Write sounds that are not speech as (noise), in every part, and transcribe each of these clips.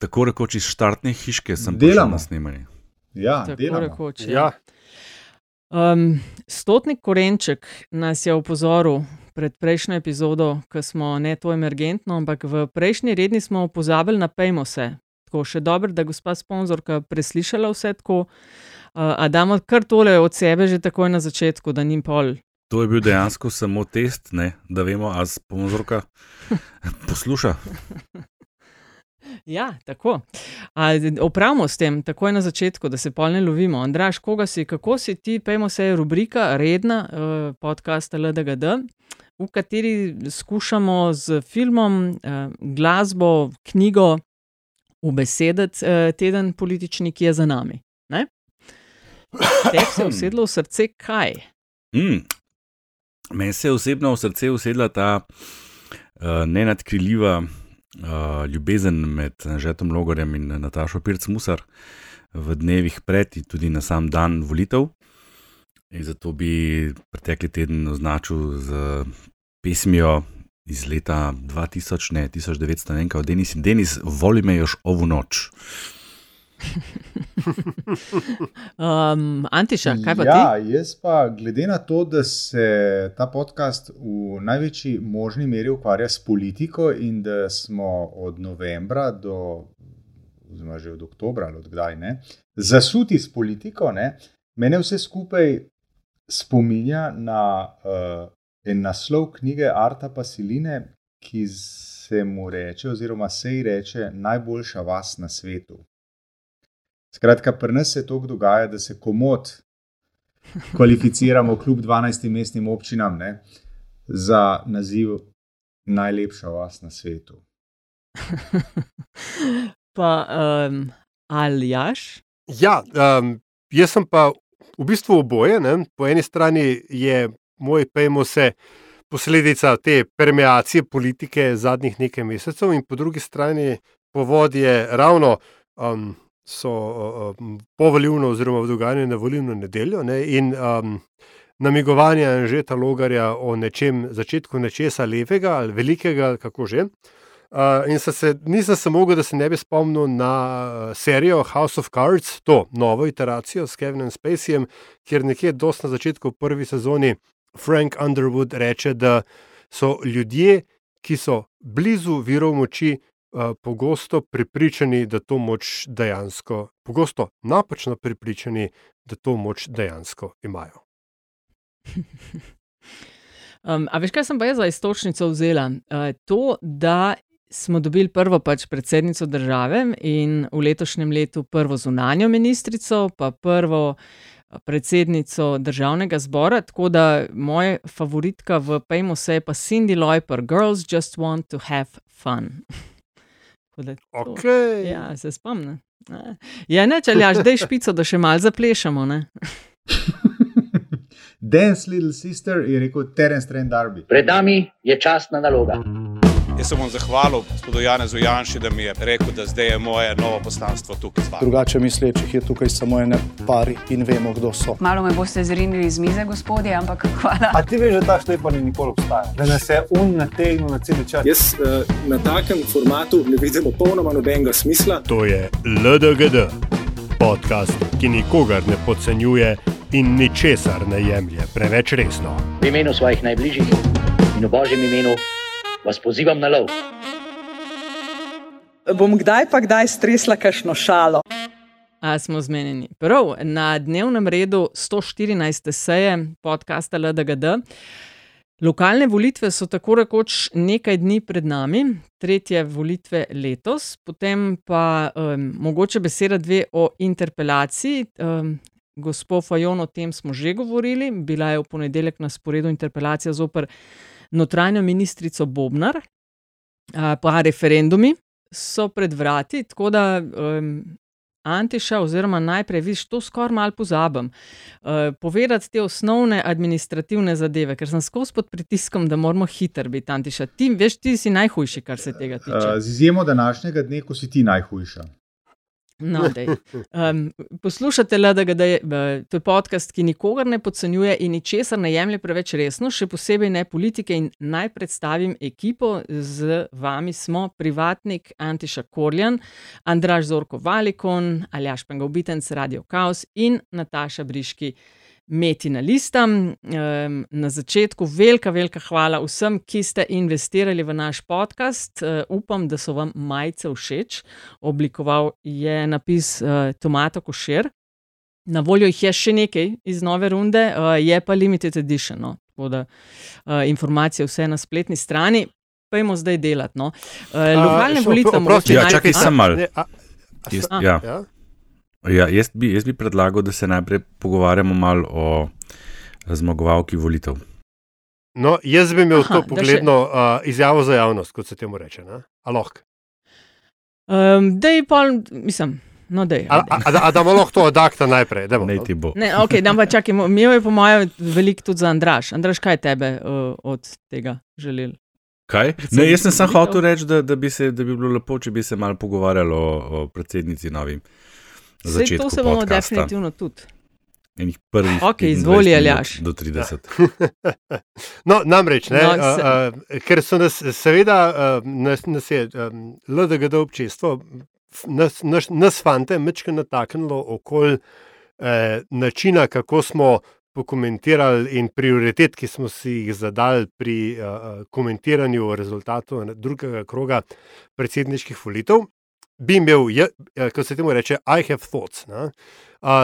Tako rekoč iz štartne hiške sem delal na snemanju. Ja, Tako delamo. rekoč. Ja, Um, Stotnik Korenček nas je opozoril pred prejšnjo epizodo, ko smo ne to emergentno, ampak v prejšnji redni smo pozabili na Pejmose. Tako še dobro, da gospa sponzorka preslišala vse tako, uh, a damo kar tole od sebe že takoj na začetku, da ni pol. To je bil dejansko samo test, ne, da vemo, ali sponzorka (laughs) posluša. Ja, tako. A, opravimo s tem, takoj na začetku, da se pol ne lovimo. Andraš, koga si, kako si ti, pejmo se, je rubrika redna uh, podcasta LDGD, v kateri skušamo z filmom, uh, glasbo, knjigo ubesediti uh, teden politični, ki je za nami. Ne? Tebi se je (clears throat) usedlo v srce kaj? Mm. Meni se je osebno v srce usedla ta uh, nenadkriljiva uh, ljubezen med Žetom Logorjem in Natašo Pirc-Musar v dnevih pred in tudi na sam dan volitev. In zato bi pretekli teden označil z pesmijo iz leta 2000, ne 1900, ne vem, kaj, Denis in Denis, voli me još ovu noč. Um, Antiša, kaj pa ja, ti? jaz pa, glede na to, da se ta podcast v največji možni meri ukvarja s politiko in da smo od novembra do, oziroma že od oktobra ali odkdaj, ne, zasuti s politiko, ne, mene vse skupaj spominja na uh, en naslov knjige Arta Pasiline, ki se mu reče, oziroma se ji reče, najboljša vas na svetu. Skratka, pri nas se to dogaja, da se komod kvalificiramo kljub 12 mestnim občinam ne, za naziv najlepša vas na svetu. (laughs) pa um, Aljaš? ja um, jaz sem pa v bistvu oboje. Ne? Po eni strani je moj pejmo se posledica te permeacije politike zadnjih nekaj mesecev, in po drugi strani povod je ravno. Um, So um, povoljivno, oziroma dogajanje na volilno nedeljo, ne, in um, namigovanje Anžeta Logarja o nečem, začetku nečesa lepega ali velikega, kako že. Uh, in se, se, nisem se mogel, da se ne bi spomnil na uh, serijo House of Cards, to novo iteracijo s Kevinom Spaceyjem, kjer nekje dosti na začetku v prvi sezoni Frank Underwood reče, da so ljudje, ki so blizu virov moči, uh, pogosto prepričani, da to moč dejansko, pogosto napačno prepričani, da to moč dejansko imajo. (laughs) Um, a veš, kaj sem pa jaz za istočnico vzela? Uh, to, da smo dobili prvo pač predsednico države in v letošnjem letu prvo zunanjo ministrico, pa prvo eh, predsednico državnega zbora. Tako da moja favoritka v Pejmu se je pa Cindy Lauper, Girls Just Want to Have Fun. (laughs) Da to- Okay. Ja, se spomnim. Ne. Ja, ne, če ljaš, da je špico, da še malo zaplešamo. Ne? (laughs) Dance Little Sister je rekel Terence Trent Darby. Pred nami je častna naloga. Jaz se bom zahvalil gospodu Janezu Janši, da mi je rekel, da zdaj je moje novo poslanstvo tukaj. Drugače mislečih je tukaj samo ene pari in vemo, kdo so. Malo me boste zrinili iz mize, gospodje, ampak hvala. A ti veš, da ta štejpa ni nikoli obstajal? Da nas je un nategnil na cel čas. Jaz uh, na takem formatu ne vidim popolnoma nobenega smisla. To je LDGD, podcast, ki nikogar ne podcenjuje in ničesar ne jemlje preveč resno. V imenu svojih najbližjih in v božjem imenu vas pozivam na lov. Bom kdaj pa kdaj stresla kakšno šalo. A smo zmenjeni. Prav, na dnevnem redu 114. seje podcasta LDGD. Lokalne volitve so tako rekoč nekaj dni pred nami, tretje volitve letos, potem pa um, mogoče beseda dve o interpelaciji. Um, Gospod Fajon, o tem smo že govorili, bila je v ponedeljek na sporedu interpelacija zoper notranjo ministrico Bobnar, a, pa referendumi so pred vrati, tako da um, Antiša, oziroma najprej, vidiš, to skoraj malo pozabim. Uh, povedati te osnovne administrativne zadeve, ker sem skozi pod pritiskom, da moramo hiter biti, Antiša. Ti, veš, ti si najhujši, kar se tega tiče. Uh, z izjemo današnjega dne, ko si ti najhujša. No, um, poslušate, da, da je to je podcast, ki nikogar ne podcenjuje in ničesar ne jemlje preveč resno, še posebej ne politike. Naj predstavim ekipo, z vami smo privatnik Antiša Korjan, Andraš Zorko Valikon, Aljaš Pengovitenc, Radio Chaos in Nataša Briški. Metina lista. Na začetku velika, velika hvala vsem, ki ste investirali v naš podcast. E, upam, da so vam majice všeč. Oblikoval je napis e, Tomato Košer. Na voljo jih je še nekaj iz nove runde, e, je pa limited edition. No. Tako da informacije vse na spletni strani. Pejmo zdaj delati. No. Lokalne volitve imeti. Ja, čakaj, sem mal. Ja. ja. Ja, jaz, bi, jaz bi predlagal, da se najprej pogovarjamo malo o zmagovalki volitev. No, jaz bi imel Aha, to pogledno še... uh, izjavo za javnost, kot se temu reče. Aloh. Um, da je pa, mislim. No, dej, a, a, a, a da bomo lahko to odakta najprej? Demo, ne, ti bo. Ne, okay, pa čakaj, imel je po mojem veliko tudi za Andraš. Andraš, kaj tebe uh, od tega želel? Kaj? Ne, jaz sem samo hotel reči, da, da, bi se, da bi bilo lepo, če bi se malo pogovarjali o, o predsednici novim. Vse to se bomo podcasta. definitivno tudi. In prvih okay, izvoli, Aljaš. Do 30. (laughs) no, namreč, ne, no, se... uh, uh, ker so nas, seveda, uh, nas, nas je um, LDGD občestvo, nas, nas, nas fante, mečke nataknilo okoli uh, načina, kako smo pokomentirali in prioritet, ki smo si jih zadali pri uh, komentiranju rezultatov drugega kroga predsedniških volitev bi imel, kot se temu reče, I have thoughts. Ne?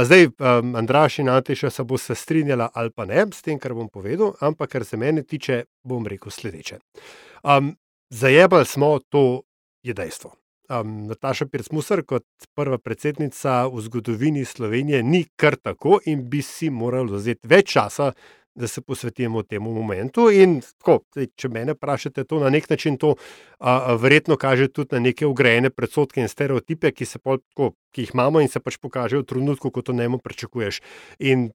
Zdaj, um, Andraš in Antiša se bo se strinjala ali pa ne s tem, kar bom povedal, ampak kar se mene tiče, bom rekel sledeče. Um, Zajebali smo, to je dejstvo. Um, Nataša Pircmusar, kot prva predsednica v zgodovini Slovenije, ni kar tako in bi si morala vzeti več časa, da se posvetimo temu momentu. In, tako, če me vprašate, to na nek način to a, verjetno kaže tudi na neke ugrajene predsotke in stereotipe, ki, pol, tako, ki jih imamo in se pač pokažejo v trenutku, ko to ne mo pričakuješ. In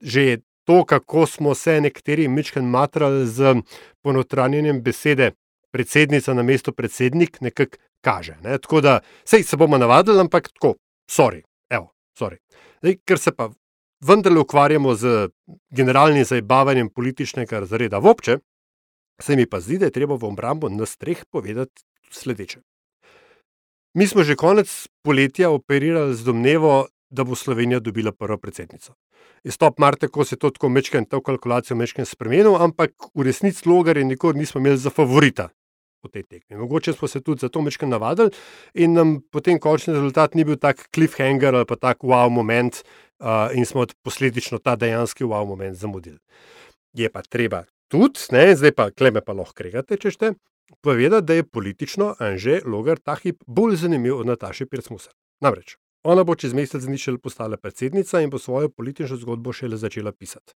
že to, kako smo se nekateri mičken matrali z ponotranjenjem besede predsednica na mesto predsednik, nekako kaže. Ne? Tako da sej, se bomo navadili, ampak tako, sorry. Evo, sorry. Zdaj, ker se pa vendarle ukvarjamo z generalnim zabavanjem političnega razreda v obče, se mi pa zdi, da je treba v obrambo na streh povedati sledeče. Mi smo že konec poletja operirali z domnevo, da bo Slovenija dobila prvo predsednico. Stop Marte, ko se to tako mečken, to kalkulacijo mečken spremenil, ampak v resnici logar je nikoli nismo imeli za favorita v tej tekmi. Mogoče smo se tudi za to mečken navadili in nam potem končni rezultat ni bil tak cliffhanger ali pa tak wow moment, uh, in smo posledično ta dejanski wow moment zamudili. Je pa treba tudi, ne, zdaj pa kleme pa lahko kregate, če ste, povedati, da je politično Anže Logar ta hip bolj zanimiv od Nataše Pircmusa. Namreč, ona bo čez mesec dni šele postala predsednica in bo svojo politično zgodbo šele začela pisati.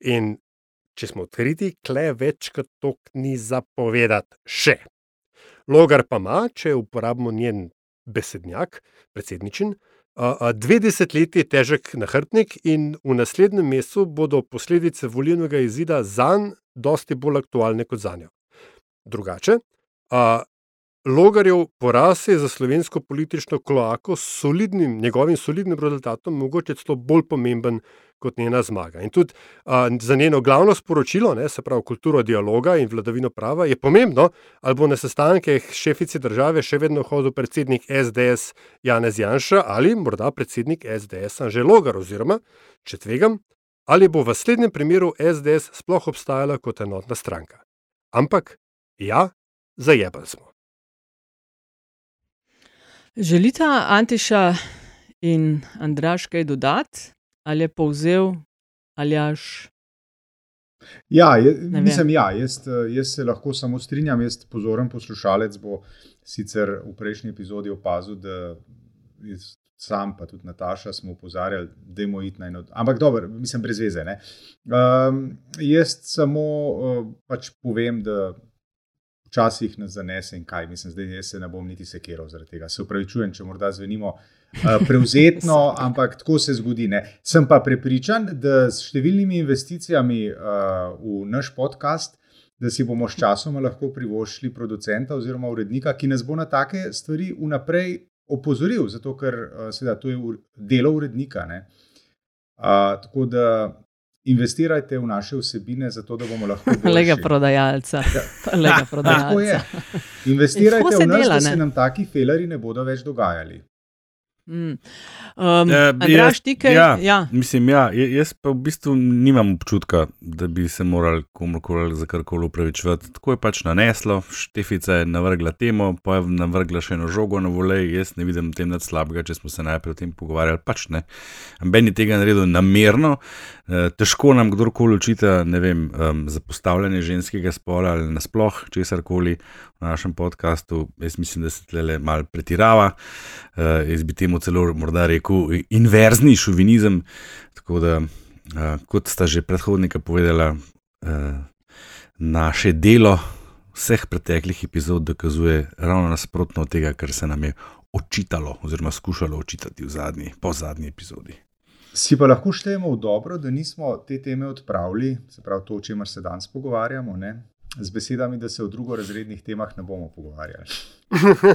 In če smo odkriti, kle več kot to ni zapovedati še. Logar pa ima, če uporabimo njen besednjak, predsedničen, Dve desetletji težek nahrbtnik, in v naslednjem mesecu bodo posledice volilnega izida za njega dosti bolj aktualne kot za njo. Drugače, Logarjev poraz je za slovensko politično kloako s solidnim, njegovim solidnim rezultatom mogoče celo bolj pomemben kot njena zmaga. In tudi a, za njeno glavno sporočilo, ne, se pravi kulturo dialoga in vladavino prava, je pomembno, ali bo na sestankih šefice države še vedno hodil predsednik SDS Janez Janša ali morda predsednik SDS Anže Logar, oziroma, če tvegam, ali bo v naslednjem primeru SDS sploh obstajala kot enotna stranka. Ampak, ja, zajebali smo. Želite, Antiša in Andraš, kaj dodati? ali je povzel ali jaš. Ja, je, mislim, ja jaz, jaz se lahko samo strinjam. Jaz, pozoren poslušalec, bo sicer v prejšnji epizodi opazil, da sam, pa tudi Nataša, smo upozarjali, da je moj it najnod. Ampak dobro, mislim, brez veze. Um, jaz samo uh, pač povem, da včasih nas zanese in kaj. Mislim, zdaj se ne bom niti sekiral zaradi tega. Se upravičujem, če morda zvenimo. Eh, (laughs) prevzetno, ampak tako se zgodi. Ne. Sem pa prepričan, da s številnimi investicijami uh, v naš podcast, da si bomo s časom lahko privoščili producenta oziroma urednika, ki nas bo na take stvari vnaprej opozoril, zato ker uh, seveda, to je delo urednika. Uh, tako da investirajte v naše vsebine, zato da bomo lahko. Lega prodajalca. Ja. Lega prodajalca. (laughs) Tako je. Investirajte v nas, dela, da se nam taki feleri ne bodo več dogajali. Mm. Um, Eh, Andraž, ti kaj? Ja, Ja. Mislim, ja, ja, jaz pa v bistvu nimam občutka, da bi se morali komorkoli za karkoli upravičevati. Tako je pač naneslo, Štefica je navrgla temo, pa je navrgla še eno žogo na volej. Jaz ne vidim tem nič slabega, če smo se najprej o tem pogovarjali. Pač ne. Ben je tega naredil namerno, Eh, težko nam kdorkoli očita, ne vem, um, zapostavljanje ženskega spola ali nasploh česarkoli v našem podkastu. Jaz mislim, da se tle malo pretirava. Uh, jaz bi temu celo morda rekel inverzni šovinizem. Tako da, uh, kot sta že predhodnika povedala, uh, naše delo vseh preteklih epizod dokazuje ravno nasprotno od tega, kar se nam je očitalo, oziroma skušalo očitati v zadnji, po zadnji epizodi. Si pa lahko štejemo v dobro, da nismo te teme odpravili, se pravi to, o čemer se danes pogovarjamo, ne? Z besedami, da se o drugorazrednih temah ne bomo pogovarjali.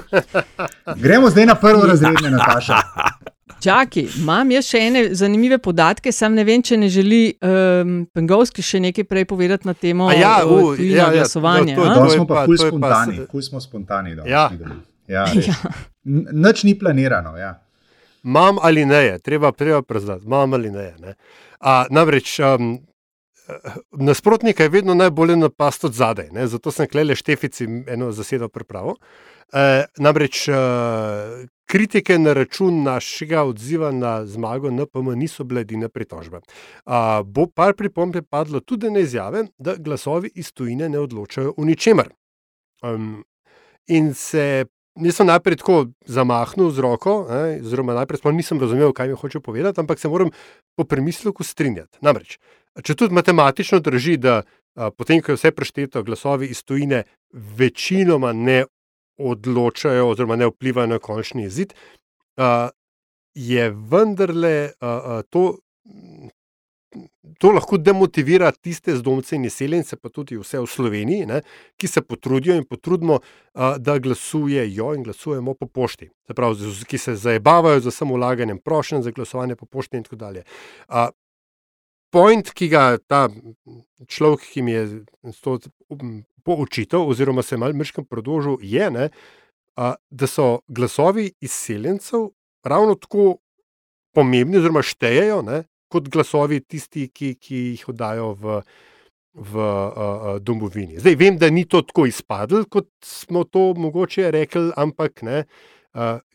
(laughs) Gremo zdaj na prvo razredne, Nataša. Čakaj, imam jaz še ene zanimive podatke, sam ne vem, če ne želi um, Pengovski še nekaj prej povedati na temo A ja, uh, ja, ja, glasovanja. to je a? to. Danes smo pa ful spontani, ful smo spontani. danes Ja. ja, (laughs) res. N- Nič ni planirano. Ja. Imam ali ne, je, treba, treba priznati, imam ali ne. je, ne. A, namreč um, nasprotnika je vedno najbolje napast od zadaj, ne, zato sem klele štefici eno zasedo pripravo. E, namreč uh, kritike na račun našega odziva na zmago NPM niso bile edine pritožbe. A, bo par pripomb je padlo tudi na izjave, da glasovi iz tujine ne odločajo o ničemer. Um, in se Jaz sem najprej tako zamahnil z roko, ne, oziroma najprej sploh nisem razumel, kaj mi hoče povedati, ampak se moram po premisleku strinjati. Namreč, če tudi matematično drži, da a, potem, ko je vse prešteto, glasovi iz tujine večinoma ne odločajo oziroma ne vplivajo na končni izid, a, je vendarle a, a, to. To lahko demotivira tiste zdomce in izseljence, pa tudi vse v Sloveniji, ne, ki se potrudijo in potrudimo, a, da glasujejo in glasujemo po pošti. Se pravi, ki se zabavajo za samo ulaganjem prošenj za glasovanje po pošti in tako dalje. A, Point, ki ga ta človek, ki mi je to poučitev, oziroma se je malo mrškem prodložil, je, ne, a, da so glasovi izseljencev ravno tako pomembni, oziroma štejejo, ne, kot glasovi tisti, ki, ki jih oddajo v, v uh, domovini. Zdaj vem, da ni to tako izpadlo, kot smo to mogoče rekli, ampak ne. Uh,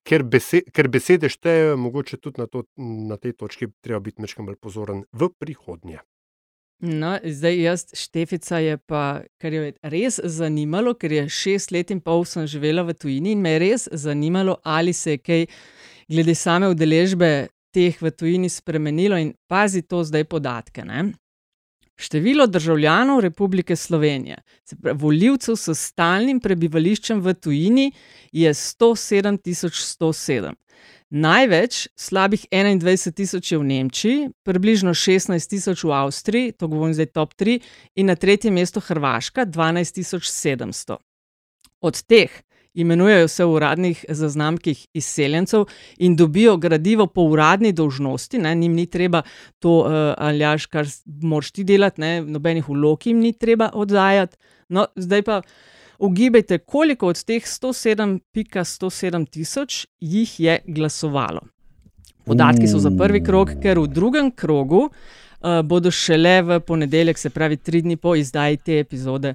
ker, besed, ker besede štejejo, mogoče tudi na, to, na tej točki treba biti nekaj bolj pozoren v prihodnje. No, zdaj, jaz, Štefica je pa, kar jo je res zanimalo, ker je šest let in pol sem živela v tujini in me je res zanimalo, ali se je kaj glede same udeležbe teh v tujini spremenilo. In pazi to zdaj podatke. Ne? Število državljanov Republike Slovenije, se pravi voljivcev s stalnim prebivališčem v tujini, je 107 107. Največ, slabih 21 tisoč je v Nemčiji, približno 16 tisoč v Avstriji, to govorim zdaj top 3, in na tretjem mestu Hrvaška 12 700. Od teh imenujejo se v uradnih zaznamkih izseljencev in dobijo gradivo po uradni dolžnosti, ne, njim ni treba to, uh, aljaš, kar s- moraš ti delati, ne, nobenih vlog jim ni treba oddajati. No, zdaj pa ugibajte, koliko od teh 107,107 tisoč jih je glasovalo. Podatki so za prvi krog, ker v drugem krogu uh, bodo šele v ponedeljek, se pravi tri dni po izdaji te epizode,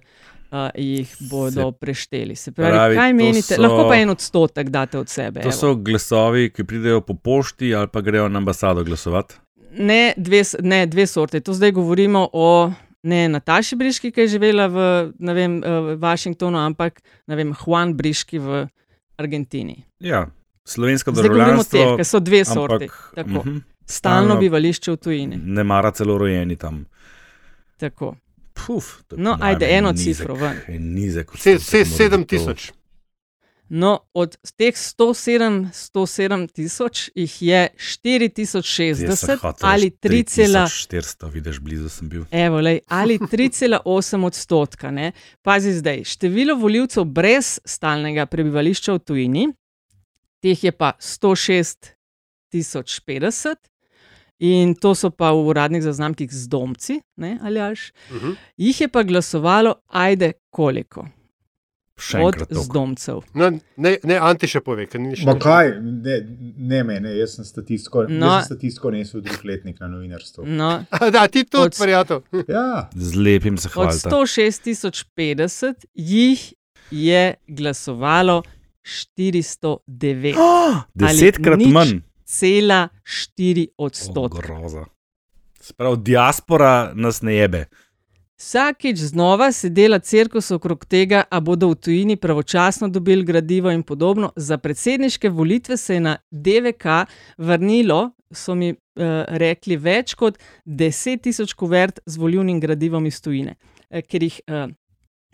uh, jih bodo Se prešteli. Se pravi, pravi, kaj menite? so- Lahko pa en odstotek date od sebe. To evo. so glasovi, ki pridejo po pošti ali pa grejo na ambasado glasovati. Ne dve, ne, dve sorte. To zdaj govorimo o ne Nataši Briški, ki je živela v vem, eh, Washingtonu, ampak vem, Juan Briški v Argentini. Ja, slovensko Zdaj govorimo o teh, državljanstvo. ker so dve sorti. ampak, Tako. mhm, Stalno Stalno. bivališče v tujini. Ne mara celo rojeni tam. Tako. Puf, No, ajde, en eno nizek- cifro ven. en Nizek, Se, se, mora biti sedem to. tisoč. No, od teh 107, 107 tisoč jih je Jaz sem 4060 hotel ali reči 3, 3400, vidiš, blizu sem bil. Evo, lej, ali (laughs) 3,8 odstotka. Ne? Pazi zdaj, število voljivcev brez stalnega prebivališča v tujini teh je pa 106 050. In to so pa v uradnih zaznamkih z domci, ne, ali až. Uh Mhm. -huh. Jih je pa glasovalo, ajde, koliko. Še Od zdomcev. No, ne, ne, Anti še pove, ker ni še Ma kaj, ne, ne mene, jaz sem statistiko, No. jaz sem statistiko nesel drugletnik na novinarstvu. No, (laughs) Da, ti tudi, prijatelj. (laughs) Ja, Z lepim se od hvalite. 106 050 jih je glasovalo 409. (gasps) Desetkrat nič manj. Cela 4 O, odstotka. groza. Sprav, diaspora nas ne jebe. Vsakič znova se dela cirkus okrog tega, a bodo v tujini pravočasno dobili gradivo in podobno. Za predsedniške volitve se je na DVK vrnilo, so mi uh, rekli, več kot 10 tisoč kuvert z volivnim gradivom iz tujine, eh, ker jih uh,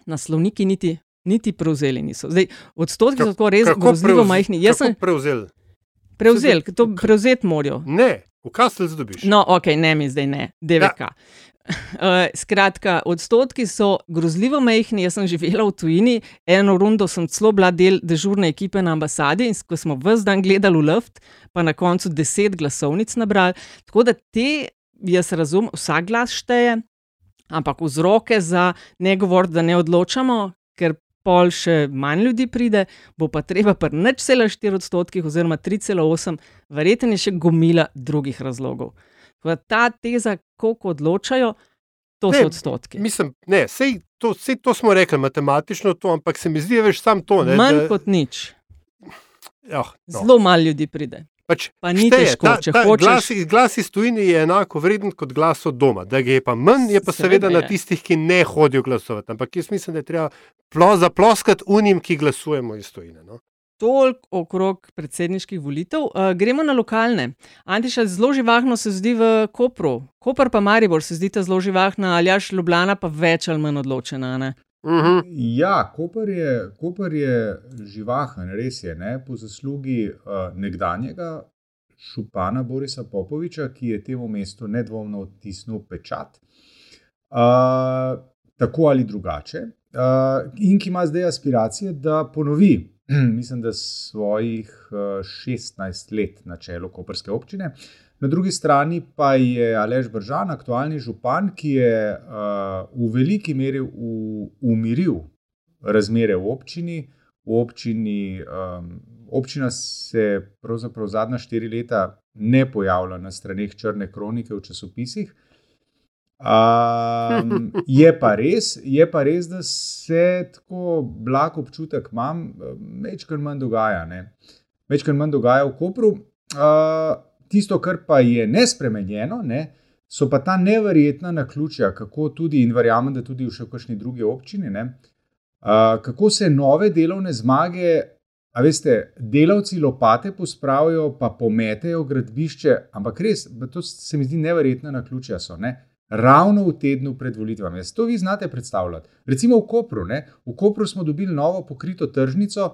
naslovniki niti, niti prevzeli niso. Zdaj, odstotki so tako res grozljivo majhni. Jaz sem prevzel? Prevzel, ker to prevzeti morajo. Ne, v Kastel dobiš. No, ok, ne mi zdaj ne, DVK. Ja. Uh, (laughs) skratka, odstotki so grozljivo majhni. Jaz sem živela v tujini, eno rundo sem celo bila del dežurne ekipe na ambasadi in ko smo vse dan gledali v Luft, pa na koncu deset glasovnic nabrali. Tako da te, jaz razumem, vsak glas šteje, ampak vzroke za ne govoriti, da ne odločamo, ker pol še manj ljudi pride, bo pa treba pri nič cela 4 odstotkih oziroma 3,8, verjetno je še gomila drugih razlogov. Tako da Ta teza, koliko odločajo, to Ne, so odstotki. Mislim, ne, sej to, sej to smo rekli, matematično to, ampak se mi zdi, veš, sam to. Ne, Manj da, kot nič. oh, no. Zelo malo ljudi pride. Pač pa ni šteje, težko, ta, če ta hočeš. Glas, glas iz tujine je enako vreden kot glas od doma. Da je pa manj, je pa seveda, Seveda na je. tistih, ki ne hodijo glasovati. Ampak jaz mislim, da je treba plo, zaploskati unim, ki glasujemo iz tujine. No? Toliko okrog predsedniških volitev. Uh, gremo na lokalne. Antiša, zelo živahno se zdi v Kopru. Koper pa Maribor se zdita zelo živahna, ali jaš Ljubljana pa več ali manj odločena. Ne? Uh -huh. ja Koper, je, Koper je živahen, res je, ne? po zaslugi uh, nekdanjega župana Borisa Popoviča, ki je temu mestu nedvomno odtisnil pečat. Uh, tako ali drugače, uh, in ki ima zdaj aspiracije, da ponovi, (clears throat) mislim, da svojih uh, 16 let na čelu Koperske občine. Na drugi strani pa je Alež Bržan, aktualni župan, ki je uh, v veliki meri u, umiril razmere v občini. V občini um, občina se pravzaprav zadnja štiri leta ne pojavlja na straneh črne kronike v časopisih. Um, (laughs) je, pa res, je pa res, da se tako blag občutek imam, večkrat manj dogaja. Večkrat manj dogaja v Kopru. Uh, tisto, kar pa je nespremenjeno, ne, so pa ta neverjetna naključja, kako tudi, in verjamem, da tudi v še kakšni drugi občini, ne, uh, kako se nove delovne zmage, a veste, delavci lopate pospravijo, pa pometejo gradbišče, ampak res, to se mi zdi neverjetna naključja so. Ne. Ravno v tednu pred volitvami. Jaz to vi znate predstavljati. Recimo v Kopru. Ne? V Kopru smo dobili novo pokrito tržnico,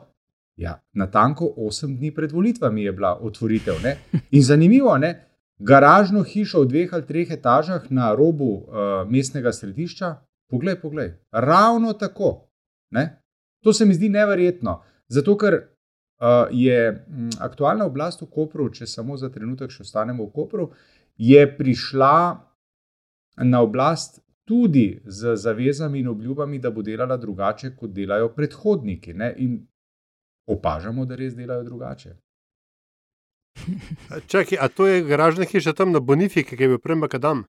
Ja, na tanko 8 dni pred volitvami je bila otvoritev. Ne? In zanimivo, ne? garažno hišo v dveh ali treh etažah na robu uh, mestnega središča. Poglej, poglej, ravno tako. Ne? To se mi zdi neverjetno. Zato, ker uh, je aktualna oblast v Kopru, če samo za trenutek še ostanemo v Kopru, je prišla na oblast tudi z zavezami in obljubami, da bo delala drugače, kot delajo predhodniki. Ne? In opažamo, da res delajo drugače. (laughs) Čakaj, a to je garažna hiša tam na Bonifiki, ki je bil prej Makadam?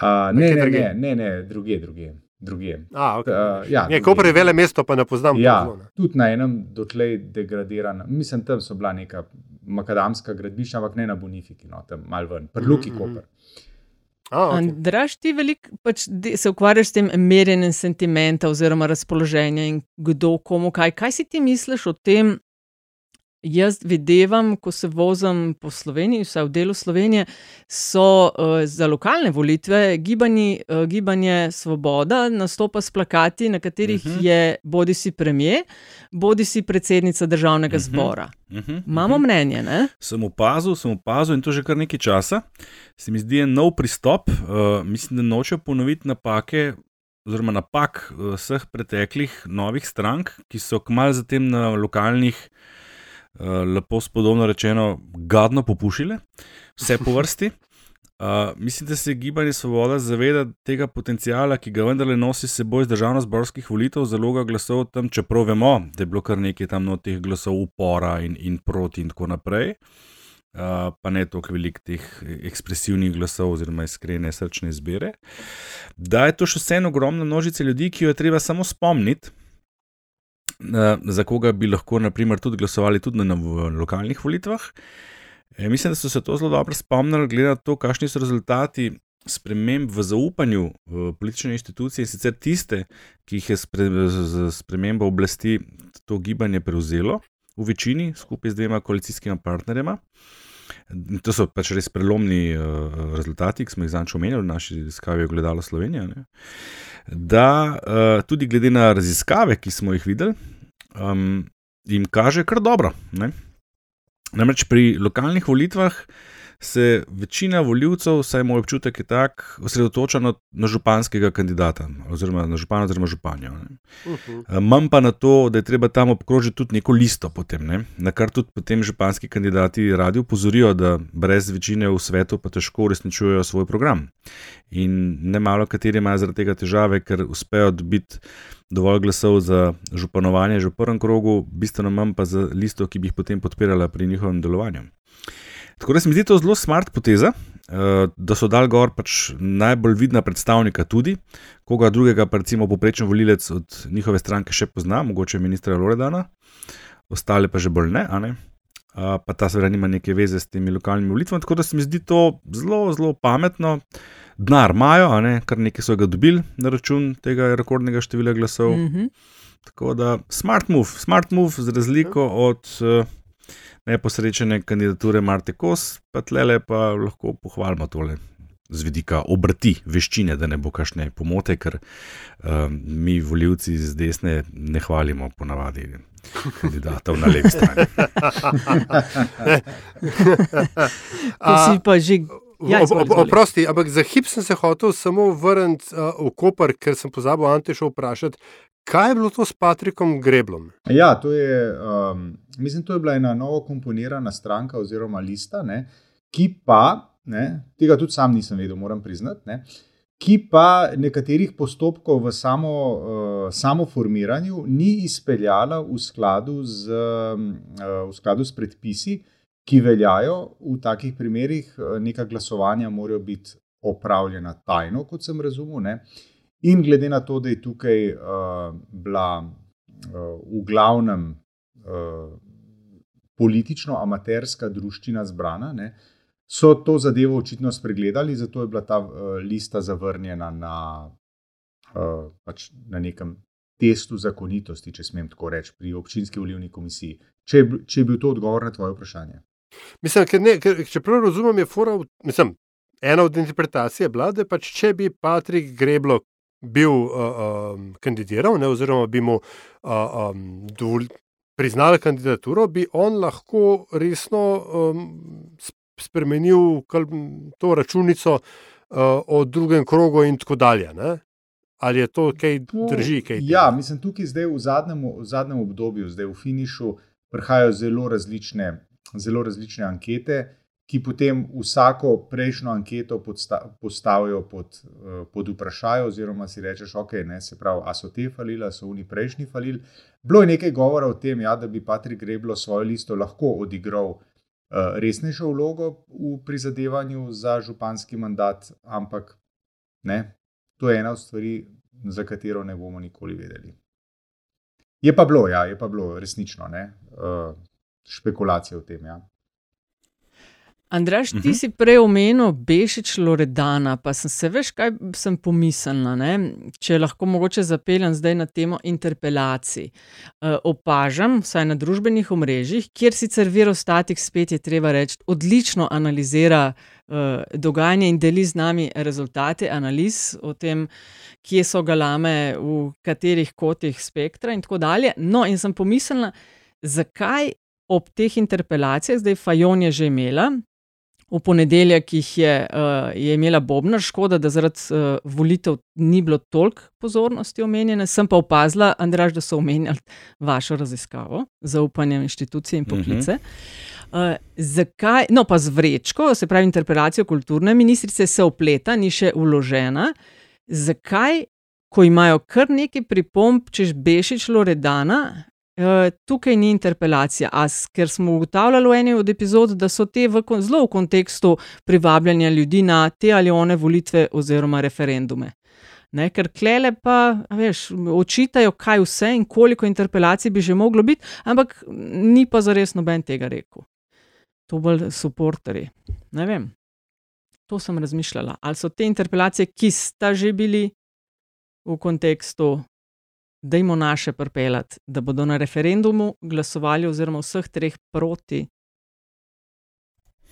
A, ne, ne, ne, ne, ne, druge, druge. druge. A, okay. uh, ja, je Koper je vele mesto, pa ne poznam. Ja, to zelo, ne. tudi na enem dotlej degradiranem, mislim, tam so bila neka makadamska gradbišča, ampak ne na Bonifiki, no, tam mal ven, pri Luki Mhm, Koper. A, okay. Andraš, ti veliko pač se ukvarjaš s tem merjenjem sentimenta oziroma razpoloženja in kdo komu kaj. Kaj si ti misliš o tem? Jaz videvam, ko se vozim po Sloveniji, vsaj v delu Slovenije, so uh, za lokalne volitve gibani, uh, gibanje Svoboda nastopa s plakati, na katerih uh Mhm. -huh. je bodi si premijer, bodi si predsednica državnega uh Mhm. -huh. zbora. Uh -huh, Imamo mnenje, ne? Sem opazil, sem opazil in to že kar nekaj časa. Se mi zdi en nov pristop. Uh, mislim, da nočejo ponoviti napake, oziroma napak uh, vseh preteklih novih strank, ki so kmalu zatem na lokalnih lepo spodobno rečeno, gadno popušile, vse po vrsti. Uh, mislim, da se gibanje Svoboda zaveda tega potencijala, ki ga vendarle nosi s seboj iz državno-zborskih volitev, zaloga glasov tam, čeprav vemo, da je bilo kar nekaj tam no teh glasov upora in, in proti in tako naprej. Uh, pa ne toliko velik teh ekspresivnih glasov oziroma iskrene srčne izbire. Da je to še vseeno ogromna množica ljudi, ki jo je treba samo spomniti, za koga bi lahko, naprimer, tudi glasovali tudi na, na lokalnih volitvah. E, mislim, da so se to zelo dobro spomnili, glede na to, kakšni so rezultati sprememb v zaupanju v politične institucije, in sicer tiste, ki jih je spre, z spremembo oblasti to gibanje prevzelo v večini, skupaj z dvema koalicijskima partnerjema. To so pač res prelomni uh, rezultati, ki smo jih zanj omenjali v naši raziskavi, gledalo Slovenija. Ne? Da uh, tudi glede na raziskave, ki smo jih videli, um, jim kaže kar dobro. Ne? Namreč pri lokalnih volitvah se večina voljivcev, vsaj moj občutek je tak, osredotoča na županskega kandidata, oziroma na župana, oziroma županjo. Uh -huh. Manj pa na to, da je treba tam obkrožiti tudi neko listo, potem, ne? na kar tudi potem županski kandidati radi upozorijo, da brez večine v svetu pa težko uresničujejo svoj program. In ne malo kateri imajo zaradi tega težave, ker uspejo dobiti. Dovolj glasov za županovanje že v prvem krogu, bistveno manj pa za listo, ki bi jih potem podpirala pri njihovem delovanju. Tako da se mi zdi to zelo smart poteza, eh, da so dal gor pač najbolj vidna predstavnika tudi, koga drugega, pa recimo poprečen volilec od njihove stranke še pozna, mogoče ministra Loredana, ostale pa že bolj ne, ne? pa ta seveda nima neke veze s temi lokalnimi volitvami. Tako da se mi zdi to zelo, zelo pametno. Denar imajo, kar nekaj so ga dobili na račun tega rekordnega števila glasov. Mm -hmm. Tako da smart move, smart move, z razliko od. Uh, neposrečene kandidature Marte Kos, pa tle pa lahko pohvalimo tole. Z vidika obrti, veščine, da ne bo kašne pomote, ker um, mi, voljivci z desne, ne hvalimo ponavadi kandidatov na levi strani. (laughs) Si pa že. Ja, Oprosti, ampak za hip sem se hotel samo vrniti uh, v Koper, ker sem pozabil Antešo vprašati, Kaj je bilo to s Patrikom Greblom? Ja, to je, um, mislim, to je bila ena novo komponirana stranka oziroma lista, ne, ki pa, ne, tega tudi sam nisem vedel, moram priznati, ne, ki pa nekaterih postopkov v samo, uh, samo formiranju ni izpeljala v skladu, z, uh, v skladu s predpisi, ki veljajo v takih primerih. Neka glasovanja morajo biti opravljena tajno, kot sem razumel. Ne. In glede na to, da je tukaj uh, bila uh, v glavnem uh, politično-amaterska družščina zbrana, ne, so to zadevo očitno spregledali, zato je bila ta uh, lista zavrnjena na, uh, pač na nekem testu zakonitosti, če smem tako reči, pri občinski volivni komisiji. Če, če je bil to odgovor na tvoje vprašanje. Mislim, ker ne, ker, če prav razumem, je fora, mislim, ena od interpretacij je bila, da pač, če bi Patrik Greblo bil uh, um, kandidiral, ne, oziroma bi mu uh, um, dovol, priznali kandidaturo, bi on lahko resno um, spremenil to računico uh, o drugem krogu in tako dalje. Ne. Ali je to kaj drži? Kaj ja, mislim, tukaj zdaj v zadnjem, v zadnjem obdobju, zdaj v finišu, prihajajo zelo različne, zelo različne ankete ki potem vsako prejšnjo anketo postavijo pod, eh, pod vprašanje, oziroma si rečeš, ok, ne, se pravi, a so te falili, a so oni prejšnji falili. Bilo je nekaj govora o tem, ja, da bi Patrik Greblo svojo listo lahko odigral uh, resnejšo vlogo v prizadevanju za županski mandat, ampak ne, to je ena od stvari, za katero ne bomo nikoli vedeli. Je pa bilo, ja, je pa bilo resnično, ne, uh, špekulacije o tem. Ja. Andraš, ti uh -huh. si prej omenil Bešič Loredana, pa sem se veš, kaj sem pomislila. Ne? Če lahko mogoče zapeljem zdaj na temo interpelacij. E, opažam, vsaj na družbenih omrežjih, kjer sicer Virostatik spet je treba reči, odlično analizira e, dogajanje in deli z nami rezultate analiz o tem, kje so galame, v katerih kotih spektra in tako dalje. No, in sem pomislila, zakaj ob teh interpelacijah, zdaj Fajon je že imela v ponedeljek jih je, uh, je imela Bobna, škoda, da zaradi uh, volitev ni bilo toliko pozornosti omenjene. Sem pa opazila, Andraž, da so omenjali vašo raziskavo, zaupanje v inštitucije in poklice. Uh, zakaj, no, pa z vrečko, se pravi, interpelacijo kulturne ministrice se opleta, ni še uložena. Zakaj, ko imajo kar nekaj pripomb, češ Bešič Loredana, Uh, tukaj ni interpelacija, as, ker smo ugotavljali v eni od epizod, da so te v, zelo v kontekstu privabljanja ljudi na te ali one volitve oziroma referendume. Ne, ker klele pa, veš, očitajo, kaj vse in koliko interpelacij bi že moglo biti, ampak ni pa zares noben tega rekel. To bolj supporteri. Ne vem. To sem razmišljala. Ali so te interpelacije, ki sta že bili v kontekstu da jim naše prpeljati, da bodo na referendumu glasovali, oziroma vseh treh proti.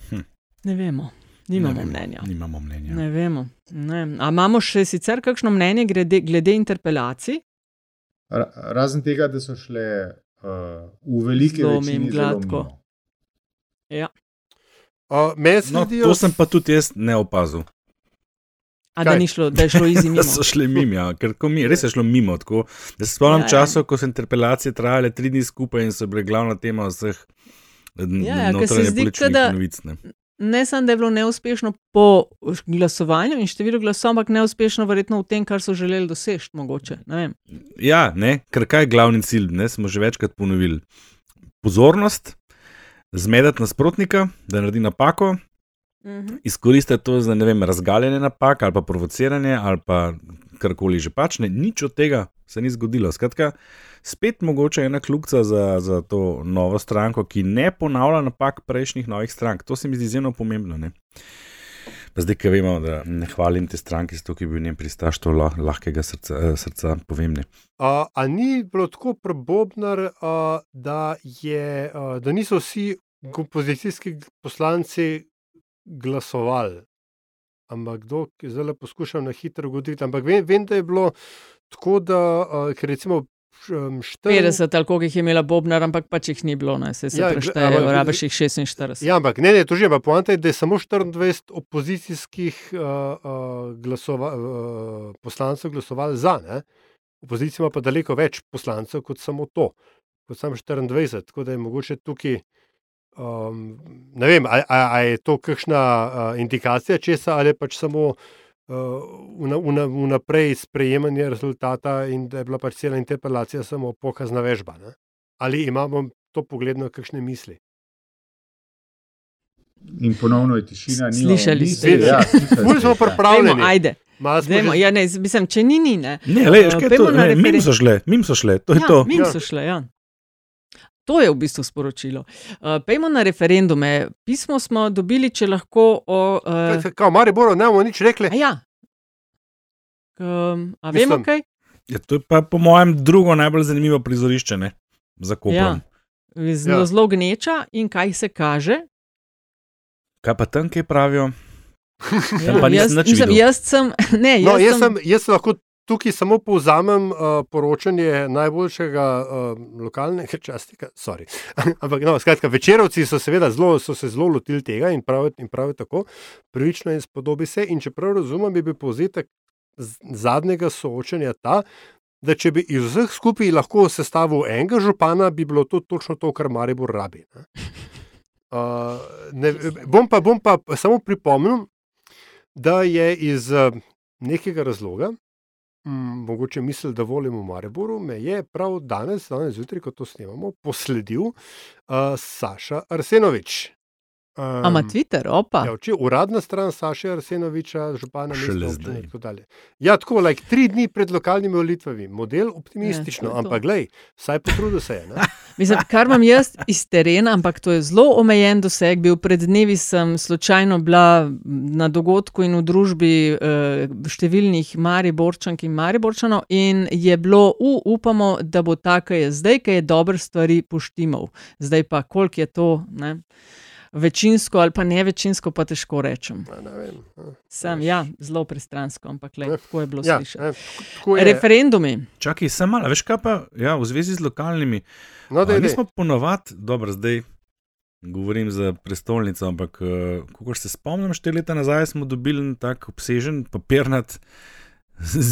Hm. Ne vemo, nimamo ne vemo, mnenja. Nimamo mnenja. Ne vemo. Ne. A imamo še sicer kakšno mnenje glede, glede interpelacij? Ra, razen tega, da so šle uh, v veliki meri gladko. Ja. Uh, no, to sem pa tudi jaz ne opazil. A da, šlo, da je šlo (laughs) izjemno. da so šli mimo, ja. ker mi, res je šlo mimo. Tako, da se spomnim ja, ja. časov, ko so interpelacije trajale tri dni skupaj in so bile glavna tema vseh ja, ja, se zdi, da, novic. Ne. ne samo, da je bilo neuspešno po glasovanju in številu glasov, ampak neuspešno verjetno v tem, kar so želeli doseči. Mogoče, ne ja, ne, ker kaj je glavni cilj, ne, smo že večkrat ponovili. Pozornost, zmedati nasprotnika, da naredi napako, -hmm. izkoristiti to za vem, razgaljenje napak ali pa provociranje ali pa karkoli že pač. Ne, nič od tega se ni zgodilo. Skratka, spet mogoče ena kljubca za, za to novo stranko, ki ne ponavlja napak prejšnjih novih strank. To se mi zdi izjemno pomembno. Ne? Pa zdaj, ki vemo, da ne hvalim te stranke, zato ki bi v njem pristaš to lah, lahkega srca, eh, srca povem. A, a ni bilo tako prebobnar, a, da, je, a, da niso vsi kompozicijski poslanci glasovali. Ampak kdo, zdaj poskušam na hitro ugoditi. Ampak vem, vem, da je bilo tako, da uh, recimo. 40 ali koliko jih je imela Bobnar, ampak pač jih ni bilo, ne se ja, prešteje, rabiš jih 46. Ja, ampak ne, ne, to že je, poanta je, da je samo 24 opozicijskih uh, uh, glasova, uh, poslancev glasovali za, ne? opozicija ima pa daleko več poslancev kot samo to, kot samo 24, tako da je mogoče tukaj. Um, ne vem, ali je to kakšna uh, indikacija česa, ali pač samo uh, vnaprej sprejemanje rezultata in da je bila pač cela interpelacija samo pokazna vežba. Ne? Ali imamo to pogledno kakšne misli? In ponovno je tišina. Slišali ste, da ja, smo ja. pripravljeni. Ajde. Dajmo, ja, ne, mislim, če ni, ni. Ne, ne le, uh, to, ne, mim so šle, mim so šle, to je ja, to. Mim ja. so šle, ja. To je v bistvu sporočilo. Uh, Pejmo na referendume. Pismo smo dobili, če lahko. O, uh, Kaj, Mari Boro, ne bomo nič rekli. A ja. Um, a vemo kaj? Ja, to je pa po mojem drugo najbolj zanimivo prizorišče ne? za kopanje. Ja. Zelo, ja. zelo gneča in kaj se kaže. Kaj pa tam, kaj pravijo? (laughs) Ja, jaz, mislim, jaz sem. (laughs) Ne, jaz, no, jaz, sem, jaz lahko tukaj samo povzamem uh, poročanje najboljšega uh, lokalnega (laughs) časnika. (laughs) Ampak, no, skratka, večerovci so, zelo, so se zelo lotili tega in pravijo pravi tako, pravično in spodobi se. In če prav razumem, bi bil povzetek zadnjega soočanja ta. Da, če bi iz vseh skupaj lahko sestavil enega župana, bi bilo to točno to, kar Maribor rabi. Ne? Uh, (laughs) ne, bom, pa, bom pa samo pripomnil, da je iz nekega razloga, mogoče misli, da volim v Mariboru, me je prav danes, danes zjutraj, ko to snemamo, posledil uh, Saša Arsenovič. Um, Ama Twitter, opa. Ja, če, uradna stran Saša Arsenoviča, župana Mesta in tako dalje. Ja, tako, like, tri dni pred lokalnimi volitvami, model optimistično, ja, ampak glej, vsaj potrudil se je. (laughs) Mislim, kar imam jaz iz terena, ampak to je zelo omejen doseg. Bil pred dnevi sem slučajno bila na dogodku in v družbi uh, številnih Mariborčank in Mariborčanov in je bilo, uh, upamo, da bo tako je zdaj, ki je dober stvari poštimal. Zdaj pa, koliko je to. Ne? Večinsko ali pa ne večinsko, pa težko rečem. Sem, ja, zelo pristransko, ampak le, tako je bilo ja, slišati. Referendumi. Čakaj, sem malo, veš kaj pa, ja, v zvezi z lokalnimi. No, da, mi smo ponovadi, dobro, zdaj. govorim za prestolnico, ampak uh, ko se spomnim, štiri leta nazaj smo dobili tak obsežen papirnat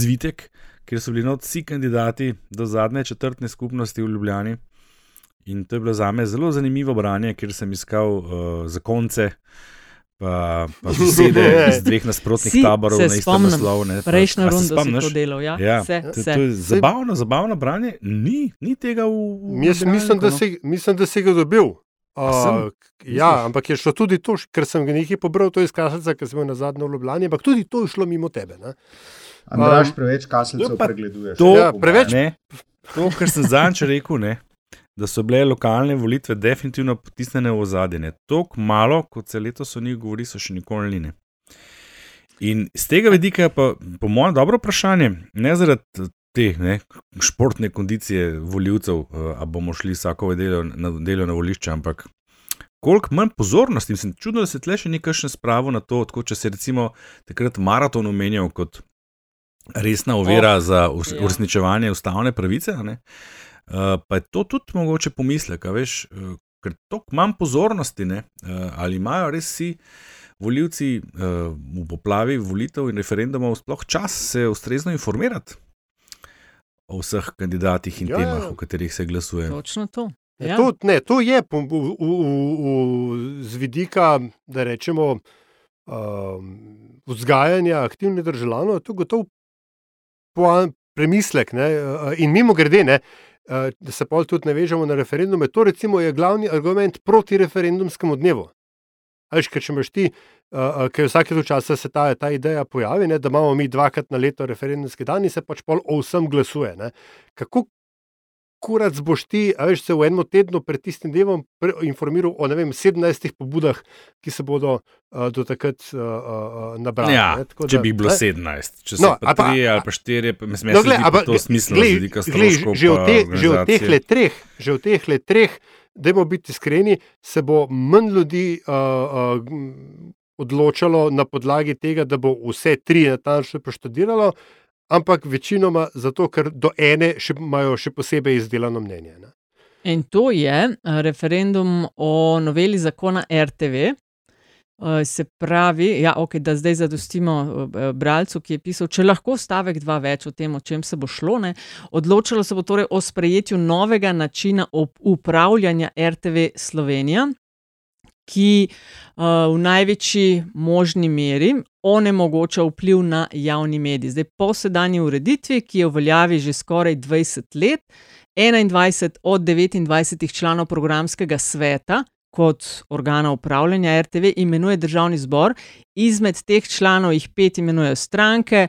zvitek, kjer so bili vsi kandidati do zadnje četrtne skupnosti v Ljubljani. In to je bilo za me zelo zanimivo branje, ker sem iskal uh, zakonce. Pa, pa besede (laughs) iz dveh nasprotnih Si taborov, na istem naslovu. Prejšnjo rundo spomniš? to delal, ja. Ja, Se, to, se. to je zabavno, zabavno branje. Ni, ni tega v. v Jaz mislim, da no. si, mislim, da si ga dobil. Sem? Uh, ja, ampak je šlo tudi to, ker sem ga nekaj pobral, to je izkaznica, ker sem bil na zadnje v Ljubljani, ampak tudi to je šlo mimo tebe. Ne? Andraš, Um, preveč kaselcev pa- pregleduješ. To, Ja, preveč- Ne, to, kar sem zadnjič rekel, ne, da so bile lokalne volitve definitivno potisnjene v ozadje. Tako malo, kot se letos o njih govori, so še nikoli ni. ne. In z tega vidika je pa, po mojem, dobro vprašanje, ne zaradi te ne, športne kondicije voljivcev, ali bomo šli vsako nedeljo na, nedeljo na volišče, ampak koliko manj pozornosti. Mislim, čudno, da se tle še ni kakšen spravo na to, tako če se recimo takrat maraton omenjal kot resna ovira oh, za ja. uresničevanje ustavne pravice. a ne, Uh, pa je to tudi mogoče pomislek, a veš, uh, ker toliko manj pozornosti, ne, uh, ali imajo res vsi volivci uh, v poplavi volitev in referendumov sploh čas se ustrezno informirati o vseh kandidatih in Ja, ja. temah, o katerih se glasuje. Točno to. Ja. Ja. To, ne, to je v, v, v, z vidika, da rečemo, um, vzgajanja aktivnih državljanov, to je gotovo premislek. Ne, in mimo grede, ne, uh, da se pol tudi navežemo na referendume, to recimo je glavni argument proti referendumskemu dnevu. Veš, ker če imaš ti, uh, ker vsake toliko časa se ta, ta ideja pojavi, ne, da imamo mi dvakrat na leto referendumski dan in se pač pol o vsem glasuje. Ne. Kako kurac boš ti, a veš, se v enem tednu pred tistim dnevom informiral o vem, 17 pobudah, ki se bodo uh, do takrat uh, uh, nabrali. Ja, ne, tako če da, bi bilo ne. 17, če No, pa pa- tri ali pa štiri, pa mislim, No, da je ampak to smiselno glej, z vidika stroškov. že, pa te, že v teh le treh, že v teh le treh, dajmo biti iskreni, se bo manj ljudi uh, uh, odločalo na podlagi tega, da bo vse tri natančno preštudiralo, ampak večinoma zato, ker do ene še, imajo še posebej izdelano mnenje. Ne. In to je eh, referendum o noveli zakona RTV. Eh, Se pravi, ja, okay, da zdaj zadostimo eh, bralcu, ki je pisal, če lahko stavek dva več o tem, o čem se bo šlo. Ne. Odločalo se bo torej o sprejetju novega načina upravljanja RTV Slovenija, ki uh, v največji možni meri onemogoča vpliv na javni medij. Zdaj, po sedanji ureditvi, ki je v veljavi že skoraj 20 let, 21 od 29 članov programskega sveta kot organa upravljanja RTV imenuje državni zbor, izmed teh članov jih pet imenujejo stranke.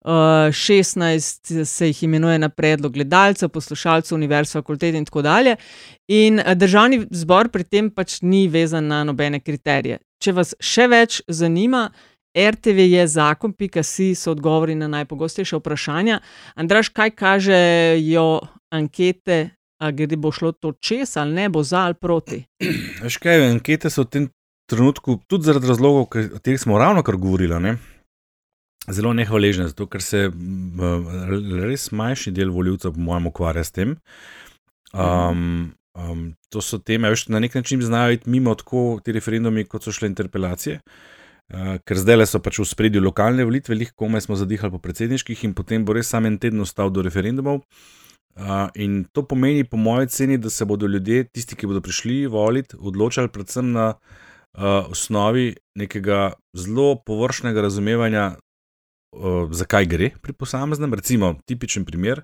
Uh, 16 se jih imenuje na predlog gledalcev, poslušalcev, univerz, fakultet in tako dalje. In eh, državni zbor pri tem pač ni vezan na nobene kriterije. Če vas še več zanima, RTV je zakon, pika si so odgovori na najpogostejše vprašanja. Andraš, kaj kažejo ankete, a gre bo šlo to čez ali ne, bo za ali proti? Veš kaj, ankete so v tem trenutku, tudi zaradi razlogov, o katerih smo ravno kar govorili, ne, zelo nehvaležne, zato ker se res manjši del voljivcev, po mojem, ukvarja s tem. Um, um, to so teme, veš, na nek način znajo iti mimo tako ti referendumi, kot so šle interpelacije. Uh, ker zdaj le so pač v spredju lokalne volitve, lih komaj smo zadihali po predsedniških, in potem bo res samo en teden ostal do referendumov. Uh, in to pomeni, po mojem ceni, da se bodo ljudje, tisti, ki bodo prišli voliti, odločali predvsem na uh, osnovi nekega zelo površnega razumevanja, zakaj gre pri posameznem. Recimo, tipičen primer.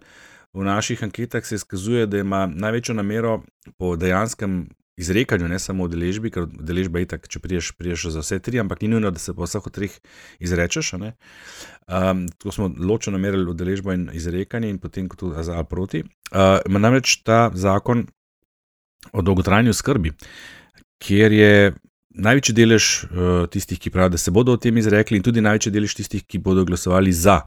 V naših anketah se izkazuje, da ima največjo namero po dejanskem izrekanju, ne samo v deležbi, ker deležba je tako, če priješ, priješ za vse tri, ampak ni nujno, da se po vseh treh izrečeš. Um, tako smo ločeno merili udeležbo in izrekanje, in potem kot za ali proti. Uh, ima namreč ta zakon o dolgotrajni oskrbi, kjer je največji delež uh, tistih, ki pravijo, da se bodo o tem izrekli, in tudi največji delež tistih, ki bodo glasovali za.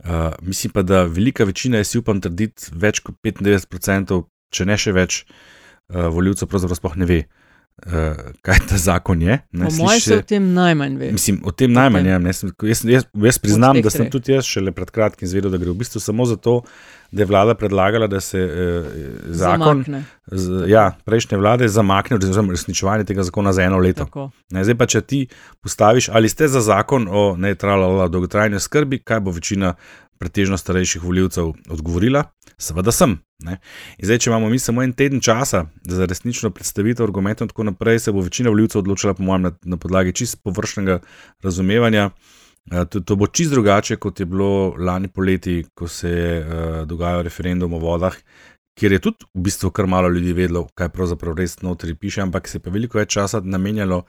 Uh, mislim pa, da velika večina, jaz si upam trditi, več kot 95%, če ne še več, uh, voljivcev pravzaprav sploh ne ve, uh, kaj ta zakon je. Ne, Po mojem se o tem najmanj ve. Mislim, o tem najmanj tem. je. Ne, sem- jaz, jaz, jaz priznam, da sem tudi jaz šele pred kratkim izvedel, da gre v bistvu samo za to, da je vlada predlagala, da se uh, zakon z, ja, prejšnje vlade zamakne, oziroma resničevanje tega zakona za eno leto. Tako. Ne, zdaj pa, če ti postaviš, ali ste za zakon o neutralni dolgotrajni skrbi, kaj bo večina pretežno starejših voljivcev odgovorila? Seveda sem. Ne. In zdaj, če imamo mi samo en teden časa za resnično predstavitev argumentov, in tako naprej, se bo večina voljivcev odločila, po mojem, na, na podlagi čist površnega razumevanja. To, to bo čist drugače, kot je bilo lani poleti, ko se je uh, dogajal referendum o vodah, kjer je tudi v bistvu kar malo ljudi vedelo, kaj pravzaprav res notri piše, ampak se je pa veliko več časa namenjalo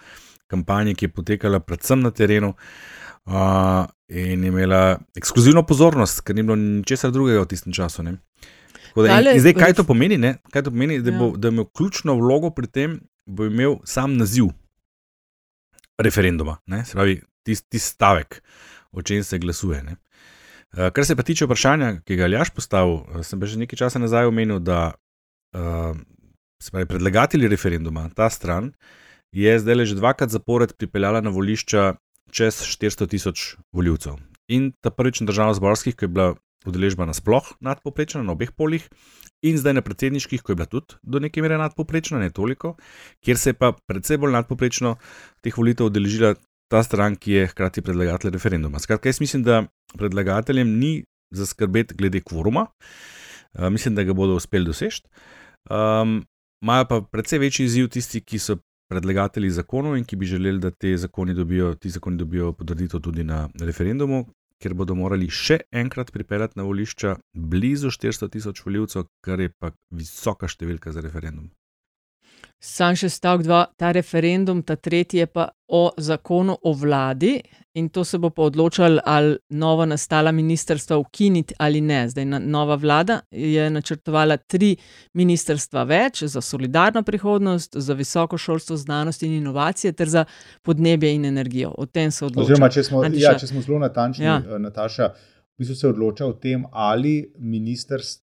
kampanji, ki je potekala predvsem na terenu uh, in imela ekskluzivno pozornost, ker ni bilo ničesar drugega v tistem času. Ne. Tako Da, in, in zdaj, kaj to pomeni? Ne? Kaj to pomeni, da, Ja. bo, da ima ključno vlogo pri tem, bo imel sam naziv referenduma, ne? se pravi, tisti tis stavek, o čem se glasuje. Ne? Uh, kar se pa tiče vprašanja, ki ga je Aljaš postavil, uh, sem pa že nekaj časa nazaj omenil, da uh, pravi, predlagatelji referenduma, ta stran, je zdaj že dvakrat zapored pripeljala na volišča čez 400 tisoč voljivcev. In ta prvič na državno-zborskih, ko je bila udeležba nasploh nadpoprečna na obeh polih, in zdaj na predsedniških, ko je bila tudi do neke mere nadpoprečna, ne toliko, kjer se je pa predvsej bolj nadpoprečno teh volitev udeležila ta stran, ki je hkrati predlagatelj referenduma. Skratka, jaz mislim, da predlagateljem ni za skrbeti glede kvoruma, uh, mislim, da ga bodo uspeli doseči. Um, Imajo pa precej večji izziv tisti, ki so predlagatelji zakonov in ki bi želeli, da te zakoni dobijo, ti zakoni dobijo potrditev tudi na referendumu, ker bodo morali še enkrat pripeljati na volišča blizu 400 tisoč voljivcev, kar je pa visoka številka za referendum. Sam še stavek dva, ta referendum, ta tretji je pa o zakonu o vladi in to se bo pa odločalo, ali novo nastala ministrstva ukiniti ali ne. Zdaj na, nova vlada je načrtovala tri ministrstva več za solidarno prihodnost, za visoko šolstvo, znanost in inovacije ter za podnebje in energijo. O tem se odloča. Oziroma, če smo, Antiša. ja, če smo zelo natančni, Ja. ja. Nataša, v bistvu se odloča o tem, ali ministrstvo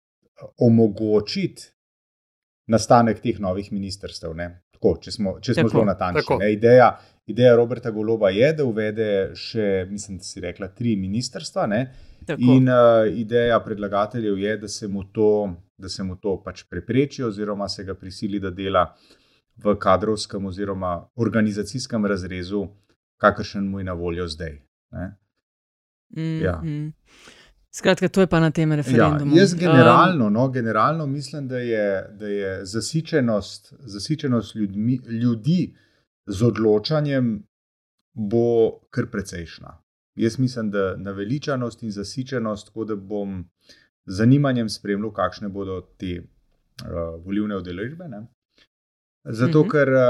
omogočiti nastanek teh novih ministrstev. ne. Tako, če smo, če smo Tako, zelo natančni. ne. Ideja, ideja Roberta Goloba je, da uvede še, mislim, da si rekla, tri ministrstva. In uh, ideja predlagateljev je, da se mu to, da se mu to pač prepreči, oziroma se ga prisili, da dela v kadrovskem oziroma organizacijskem razrezu, kakršen mu je na voljo zdaj. Ne? Mm, ja. Skratka, to je pa na tem Ja, referendumu. jaz Um, generalno, no, generalno mislim, da je, da je zasičenost, zasičenost ljudmi, ljudi z odločanjem bo kar precejšna. Jaz mislim, da naveličanost in zasičenost, tako da bom z zanimanjem spremljal, kakšne bodo te uh, volivne udeležbe. Ne? Zato, Mhm. ker uh,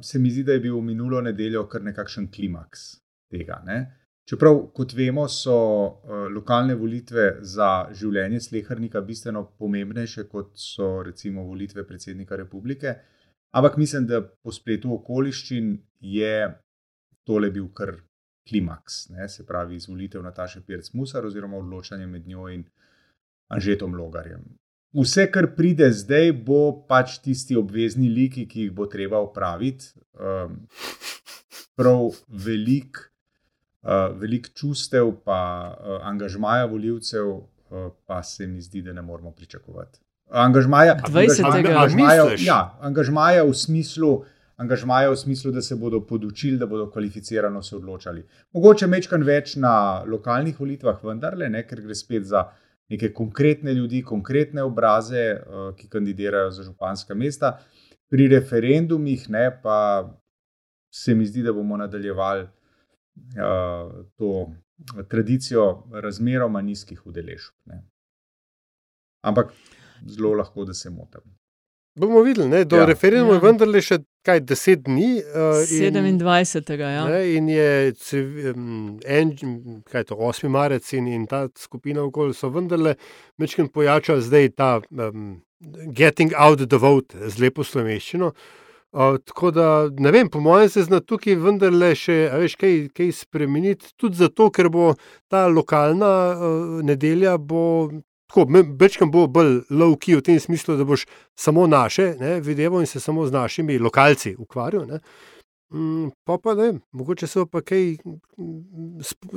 se mi zdi, da je bil minulo nedeljo kar nekakšen klimaks tega. Ne? Čeprav, kot vemo, so uh, lokalne volitve za življenje slehrnika bistveno pomembnejše kot so recimo volitve predsednika republike. Ampak mislim, da po spletu okoliščin je tole bil kar klimaks, ne? se pravi izvolitev Nataše Pirc Musar oziroma odločanje med njo in Anžetom Logarjem. Vse, kar pride zdaj, bo pač tisti obvezni liki, ki jih bo treba upraviti. Um, prav velik, uh, velik čustev, pa uh, angažmaja voljivcev, uh, pa se mi zdi, da ne moramo pričakovati. Angažmaja, 20. angažmaja, ja, angažmaja v smislu. Angažmaja v smislu, da se bodo podučili, da bodo kvalificirano se odločali. Mogoče mečkan več na lokalnih volitvah, vendarle, ne, ker gre spet za neke konkretne ljudi, konkretne obraze, ki kandidirajo za županska mesta. Pri referendumih ne, pa se mi zdi, da bomo nadaljevali to tradicijo razmeroma nizkih udeležb. Ne. Ampak zelo lahko, da se motim. Bomo videli, ne? do Ja. ja. referenduma je Ja. vendarle še kaj deset dni. Uh, 27. Ja. Ne, in je em, en, kaj je to, 8. marec in, in ta skupina okoli so vendarle večkrat pojačali zdaj ta um, getting out the vote z lepo slovenščino. Uh, tako da, ne vem, po mojem se zna tukaj vendarle še veš, kaj, kaj spremeniti, tudi zato, ker bo ta lokalna uh, nedelja bo tako, večkrat bo bolj low-key v tem smislu, da boš samo naše, ne, videvo in se samo z našimi lokalci ukvarjal. Ne. Mm, pa pa ne, mogoče se bo kaj,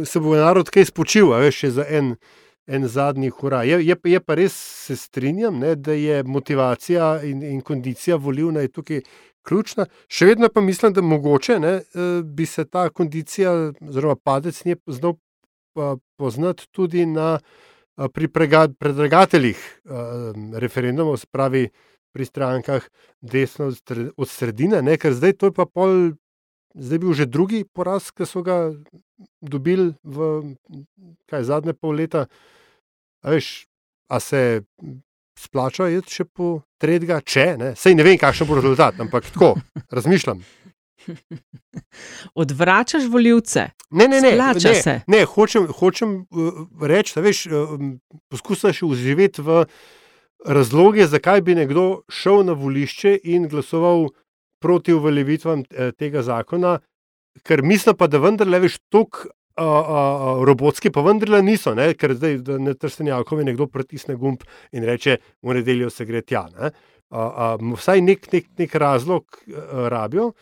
se bo narod kaj spočil, veš, še za en, en zadnji hura. Je, je, je pa res, se strinjam, ne, da je motivacija in, in kondicija volivna tukaj ključna. Še vedno pa mislim, da mogoče ne, eh, bi se ta kondicija, oziroma padec, nje znal pa poznati tudi na, eh, pri predlagateljih eh, referendumov, se pravi pri strankah desno od sredine, ne, ker zdaj to je pa pol. Zdaj je bil že drugi poraz, ki so ga dobili v kaj, zadnje pol leta. A, veš, a se splača iti še po tretjega, če ne. Sej ne vem, kakšen bo rezultat, ampak tako (laughs) razmišljam. Odvračaš voljivce. Ne, ne, ne, Splača ne, se. ne hočem, hočem uh, reči, da veš, uh, poskušaš uživeti v razloge, zakaj bi nekdo šel na volišče in glasoval proti uveljavitvam eh, tega zakona, ker mislim pa, da vendarle veš tok. Uh, uh, robotski pa vendarle niso, ne? ker zdaj da na trstenjakovi nekdo pritisne gumb in reče: v nedeljo se gre tja. ne. Uh, uh, vsaj nek, nek, nek razlog uh, rabijo.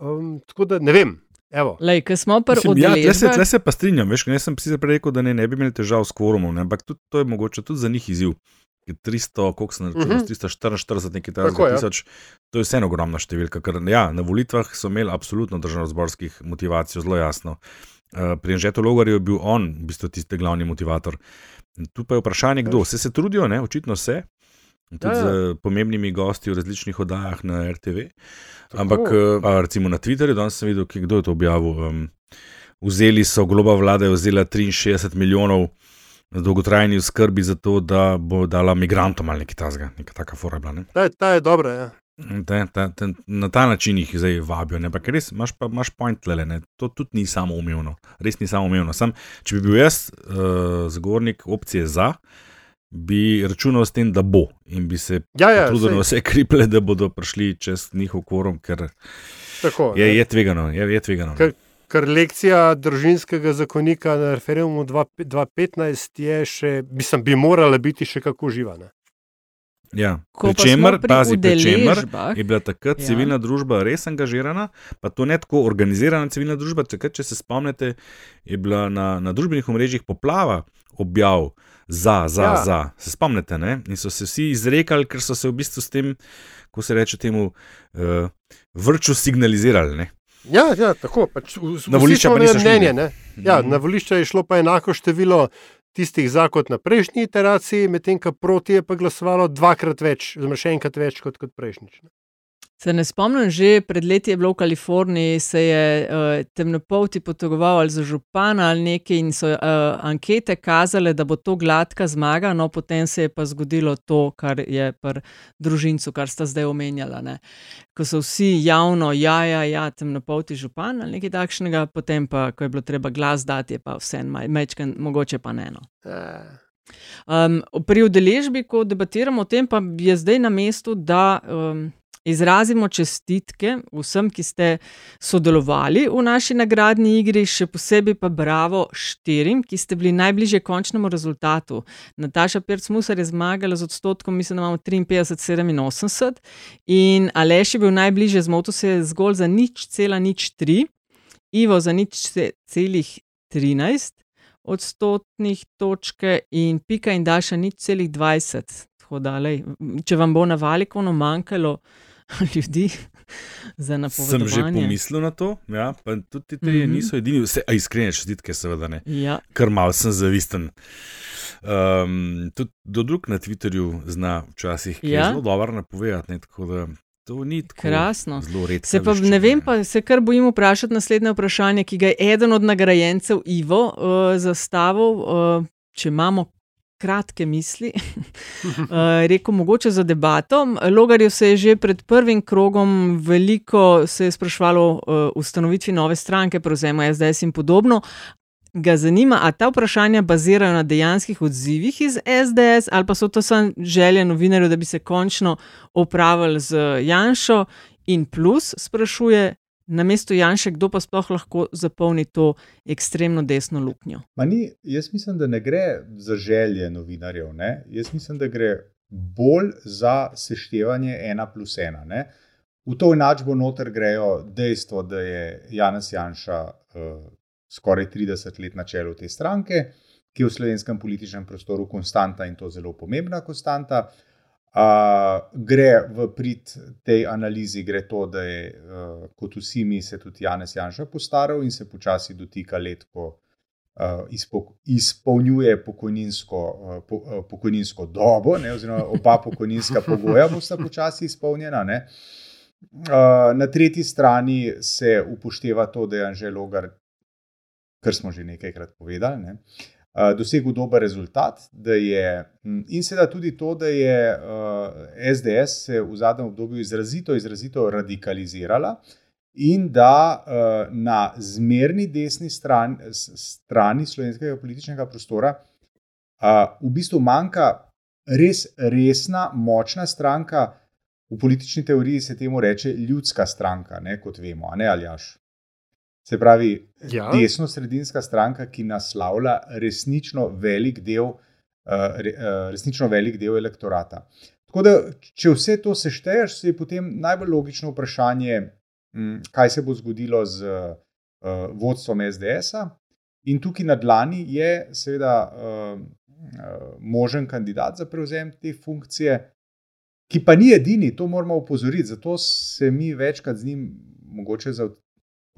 Um, tako da ne vem. Evo. Lej, ko smo pri Mislim, ja, tle, se, tle se pa strinjam. Veš, jaz sem sicer prej rekel, da ne, ne bi imeli težav s kvorumom, ne, ampak tudi, to je mogoče tudi za njih izziv. Ker 300, koliko sem rekel, uh -huh. 344, nekaj takega ja. tisoč, to je vseeno ogromna številka. Ker ja, na volitvah so imeli absolutno državno-zborskih motivacijo, zelo jasno. Uh, pri Anžetu Logarju je bil on v bistvu tisti glavni motivator. Tu pa je vprašanje, kdo vse se trudijo, ne? očitno se. Tudi Ja, ja, z pomembnimi gosti v različnih oddajah na RTV. Tako. Ampak, eh, a recimo na Twitterju, danes sem videl, ki- kdo je to objavil. Um, vzeli so, globa vlada je vzela 63 milijonov dolgotrajni oskrbi za to, da bo dala migrantom ali nekaj tasga, neka taka fora bila. Ne? Ta, ta je dobra. Ja. Te, ta, te, na ta način jih zdaj vabijo. Ne? Ampak res imaš, pa, imaš point tle, ne? to tudi ni samo umevno. Res ni samo umevno. Sam, če bi bil jaz uh, zgornik opcije za, bi računal s tem, da bo in bi se Ja, ja, trudil vse kriple, da bodo prišli čez njihov kvorum, ker Tako, je, ne. je tvegano. Je, je tvegano. Ker, ker lekcija družinskega zakonika na referendumu 2 2015 je še, mislim, bi morala biti še kako živa. Ja. Ko Pričemer, pri pazi, pričemer je bila takrat Ja. civilna družba res angažirana, pa to ne tako organizirana civilna družba. Takrat, če se spomnite, je bila na, na družbenih omrežjih poplava objav za, za, Ja. za. Se spomnite, ne? In so se vsi izrekali, ker so se v bistvu s tem, ko se reče temu, uh, vrču signalizirali. Ne? Ja, ja, tako. Pač, v, Na volišča pa niso šli, mnenje. ne. Ne? Ja, Mhm. na volišča je šlo pa enako število tistih za kot na prejšnji iteraciji, medtem ko proti je pa glasovalo dvakrat več, oziroma še enkrat več kot, kot prejšnjič. Se ne spomnim, že pred leti je bilo v Kaliforniji, se je uh, temnopolti potegoval ali za župana ali nekaj in so uh, ankete kazale, da bo to gladka zmaga, no potem se je pa zgodilo to, kar je pri družincu, kar sta zdaj omenjala. Ne. Ko so vsi javno, ja, ja, ja, temnopolti župan ali nekaj takšnega, potem pa, ko je bilo treba glas dati, je pa vse en mečken, mogoče pa ne. No. Eh, Um, pri udeležbi, ko debatiramo o tem, pa je zdaj na mestu, da um, izrazimo čestitke vsem, ki ste sodelovali v naši nagradni igri, še posebej pa bravo štirim, ki ste bili najbližje končnemu rezultatu. Nataša Pirc-Musar je zmagala z odstotkom, mislim, da imamo 53-87, in Aleš je bil najbližje, zmotil se je zgolj za nič cela nič tri, Ivo za nič ce- celih 13 odstotnih točke in pika in daša nič celih 20. Tako da, lej, če vam bo na valikovno manjkalo (laughs) ljudi za Sem napovedovanje. že pomislil na to, ja, pa tudi ti trije mm -hmm. niso edini, vse, a iskrene čestitke, seveda ne. Ja. Ker mal sem zavisten. Um, tudi do drug na Twitterju zna včasih Ja? zelo dobro napovedati, ne, tako da to ni tako Krasno. Se pa ne vem, pa se kar bojim vprašati naslednje vprašanje, ki ga je eden od nagrajencev Ivo uh, zastavil. Uh, če imamo kratke misli, uh, (laughs) rekel mogoče za debato. Logarjev se je že pred prvim krogom veliko se je sprašvalo o uh, ustanovitvi nove stranke, prevzema SDS in podobno. Ga zanima, ali ta vprašanja bazirajo na dejanskih odzivih iz SDS, ali pa so to samo želje novinarjev, da bi se končno opravili z Janšo. In plus, sprašuje, na mestu Janša, kdo pa sploh lahko zapolni to ekstremno desno luknjo? Ni, jaz mislim, da ne gre za želje novinarjev. Ne? Jaz mislim, da gre bolj za seštevanje ena plus ena. Ne? V to enačbo noter grejo dejstvo, da je Janez Janša uh, skoraj 30 let na čelu te stranke, ki je v slovenskem političnem prostoru konstanta in to zelo pomembna konstanta. Uh, gre v prid tej analizi, gre to, da je, uh, kot vsi mi, se tudi Janez Janša postaral in se počasi dotika let, ko uh, izpo, izpolnjuje pokojninsko, uh, po, uh, pokojninsko dobo, ne, oziroma oba pokojninska pogoja bosta počasi izpolnjena. Uh, na tretji strani se upošteva to, da je Anžel Logar, kar smo že nekajkrat povedali. Ne, uh, dosegel dober rezultat. Je, in seveda tudi to, da je SDS se v zadnjem obdobju izrazito, izrazito radikalizirala in da uh, na zmerni desni strani, strani slovenskega političnega prostora uh, v bistvu manjka res resna, močna stranka. V politični teoriji se temu reče ljudska stranka, ne, kot vemo, ne ali jaš. Se pravi, ja. desno-sredinska stranka, ki naslavlja resnično velik del, re, uh, resnično velik del elektorata. Tako da, če vse to sešteješ, je potem najbolj logično vprašanje, um, kaj se bo zgodilo z uh, vodstvom SDS-a. In tukaj na dlani je, seveda, možen kandidat za prevzem te funkcije, ki pa ni edini, to moramo upozoriti. Zato se mi večkrat z njim, mogoče za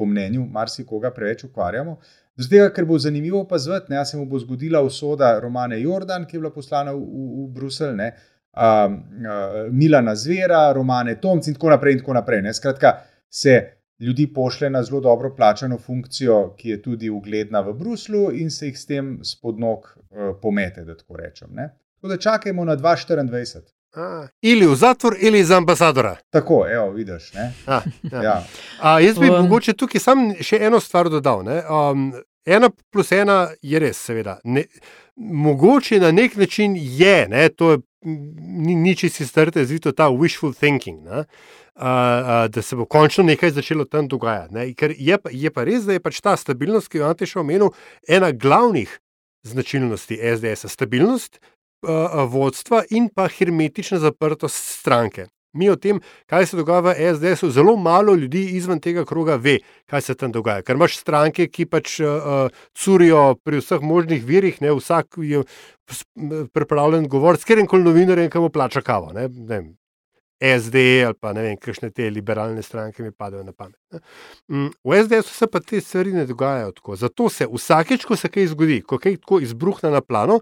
po mnenju marsikoga, preveč ukvarjamo. Zato, ker bo zanimivo opaziti, da se mu bo zgodila usoda Romane Jordan, ki je bila poslana v, v, Bruselj, ne, um, uh, Milana Zvera, Romane Tomc in tako naprej. In tako naprej Skratka, se ljudi pošle na zelo dobro plačano funkcijo, ki je tudi ugledna v Bruslu, in se jih s tem spodnog uh, pomete, da tako rečem. Ne. Tako da čakajmo na 2024. Ali v zatvor, ali za ambasadora. Tako, evo, vidiš. A, ja. Ja. A, jaz bi um. mogoče tukaj samo še eno stvar dodal. Um, ena plus ena je res, seveda. Ne, mogoče na nek način je, ne, to je ni, ni čisto strte, zvito ta wishful thinking. Ne, uh, uh, da se bo končno nekaj začelo tam dogajati. Ne, ker je, je pa res, da je pač ta stabilnost, ki jo imate še omenil, ena glavnih značilnosti SDS. -a. Stabilnost, vodstva in pa hermetična zaprtost stranke. Mi o tem, kaj se dogaja v SDS-u, zelo malo ljudi izven tega kroga ve, kaj se tam dogaja. Ker imaš stranke, ki pač uh, curijo pri vseh možnih virih, ne, vsak je pripravljen govoriti, ker je kol novinar in kam plača kavo. Ne, ne, SD ali pa ne vem, kakšne te liberalne stranke mi padajo na pamet. Ne. Mm, v SDS-u se pa te stvari ne dogajajo tako. Zato se vsakeč, ko se kaj zgodi, ko kaj tako izbruhne na plano,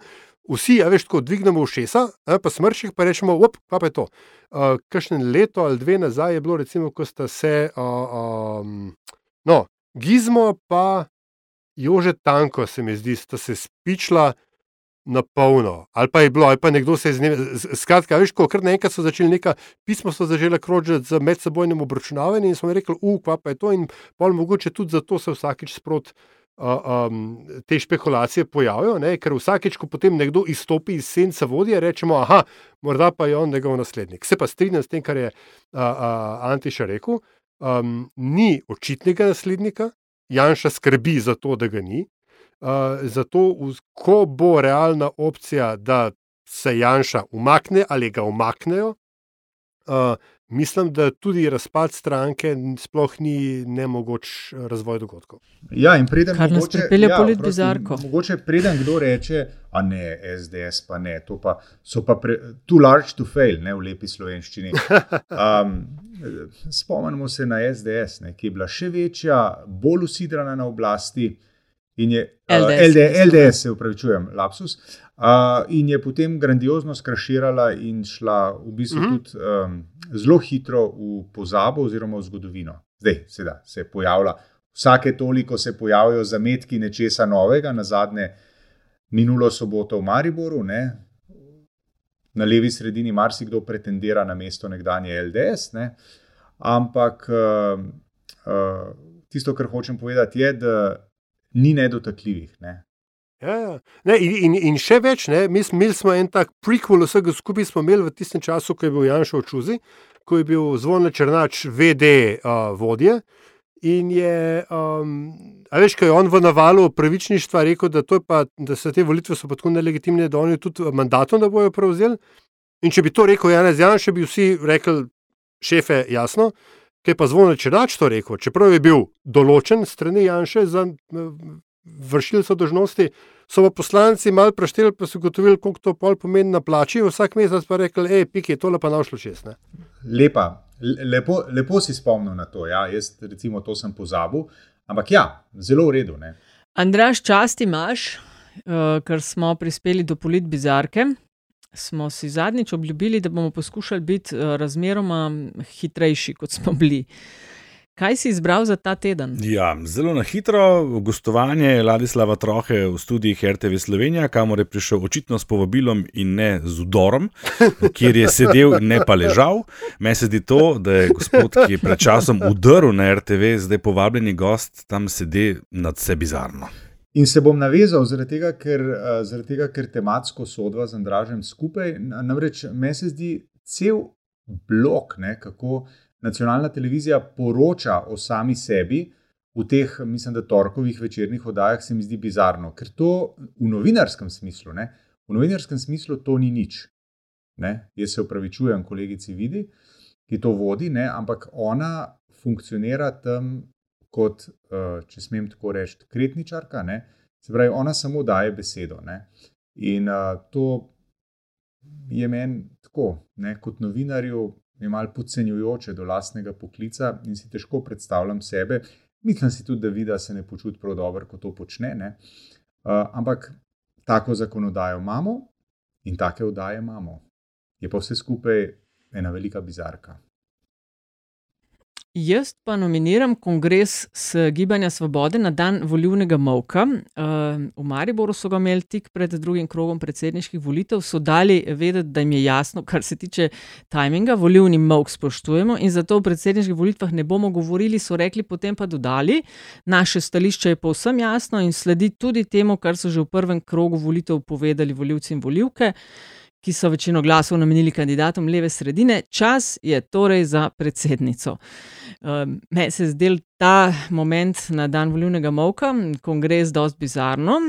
vsi, a veš, tako dvignemo ušesa, pa smrših, pa rečemo, op, pa je to. Uh, Kakšne leto ali dve nazaj je bilo, recimo, ko sta se, uh, um, no, Gizmo pa Jože Tanko, se mi zdi, sta se spičla na polno. Ali pa je bilo, ali pa nekdo se je z njim, skratka, veš, ko kar naenkrat so začeli neka pisma, so začela krožiti z medsebojnim obračunavanjem in smo rekli, uf, pa je to in pol mogoče tudi zato se vsakič sprot um, te špekulacije pojavijo, ne? ker vsakeč, ko potem nekdo izstopi iz senca vodje, rečemo, aha, morda pa je on njegov naslednik. Se pa strinjam s tem, kar je uh, uh, Antiša rekel. Um, ni očitnega naslednika, Janša skrbi za to, da ga ni. Uh, zato, ko bo realna opcija, da se Janša umakne ali ga umaknejo, uh, mislim, da tudi razpad stranke sploh ni nemogoč razvoj dogodkov. Ja, in preden Kar mogoče, nas pripelje ja, polit bizarko. Mogoče preden kdo reče, a ne, SDS pa ne, to pa so pa pre, too large to fail, ne v lepi slovenščini. (laughs) Um, spomnimo se na SDS, ne, ki je bila še večja, bolj usidrana na oblasti. Je, LDS, uh, LD, LDS, se upravičujem, lapsus. Uh, in je potem grandiozno skraširala in šla v bistvu uh mhm. -huh. tudi um, zelo hitro v pozabo oziroma v zgodovino. Zdaj seveda, se je pojavila, vsake toliko se pojavijo zametki nečesa novega, na zadnje minulo soboto v Mariboru. Ne? Na levi sredini marsikdo pretendira na mesto nekdanje LDS. Ne? Ampak uh, uh, tisto, kar hočem povedati, je, da ni nedotakljivih. Ne? Ja, ja. Ne, in, in, in še več, ne, mi smo imeli en tak prequel, vsega skupaj smo imeli v tistem času, ko je bil Janša v Čuzi, ko je bil zvonil Črnač, VD uh, vodje. In je, um, a veš, kaj je on v navalu pravičništva rekel, da, pa, da so te volitve so tako nelegitimne, da oni tudi mandatom ne bojo prevzeli. In če bi to rekel Janez Janša, bi vsi rekli, šefe, jasno, kaj pa zvone Čedač to rekel, čeprav je bil določen strani Janša za vršilca dožnosti, so pa poslanci malo prešteli, pa so gotovili, koliko to pol pomeni na plači, vsak mesec pa rekli, hej, piki, tole pa našlo čez. Ne? Lepa, lepo, lepo si spomnil na to, ja, jaz recimo to sem pozabil, ampak ja, zelo v redu. Ne? Andraš, čast imaš, uh, ker smo prispeli do polit bizarke. Smo si zadnjič obljubili, da bomo poskušali biti uh, razmeroma hitrejši, kot smo bili. Kaj si izbral za ta teden? Ja, zelo na hitro, gostovanje Ladislava Trohe v studijih RTV Slovenija, kamor je prišel očitno s povabilom in ne z udorom, kjer je sedel in ne pa ležal. Meni se zdi to, da je gospod, ki je pred časom udrl na RTV, zdaj povabljeni gost, tam sedi nad se bizarno. In se bom navezal zaradi tega, ker, zaradi tega, ker tematsko sodva z Andražem skupaj. Namreč meni se zdi cel blok, ne, kako nacionalna televizija poroča o sami sebi v teh, mislim, da torkovih večernih oddajah, se mi zdi bizarno, ker to v novinarskem smislu, ne, v novinarskem smislu to ni nič. Ne. Jaz se upravičujem kolegici Vidi, ki to vodi, ne, ampak ona funkcionira tam kot, eh, če smem tako reči, kretničarka. Ne. Se pravi, ona samo daje besedo. Ne. In uh, to je meni tako, ne, kot novinarju, je malo podcenjujoče do lastnega poklica in si težko predstavljam sebe. Mislim si tudi, da vidi, da se ne počuti prav dobro, ko to počne. Uh, ampak tako zakonodajo imamo in take vdaje imamo. Je pa vse skupaj ena velika bizarka. Jaz pa nominiram kongres s Gibanja Svobode na dan volivnega molka. V Mariboru so ga imeli tik pred drugim krogom predsedniških volitev, so dali vedeti, da jim je jasno, kar se tiče tajminga, volivni molk spoštujemo in zato v predsedniških volitvah ne bomo govorili, so rekli, potem pa dodali. Naše stališče je povsem jasno in sledi tudi temu, kar so že v prvem krogu volitev povedali volivci in volivke ki so večino glasov namenili kandidatom leve sredine, čas je torej za predsednico. Um, Meni se je zdel ta moment na dan volivnega molka, kongres, dosti bizarno,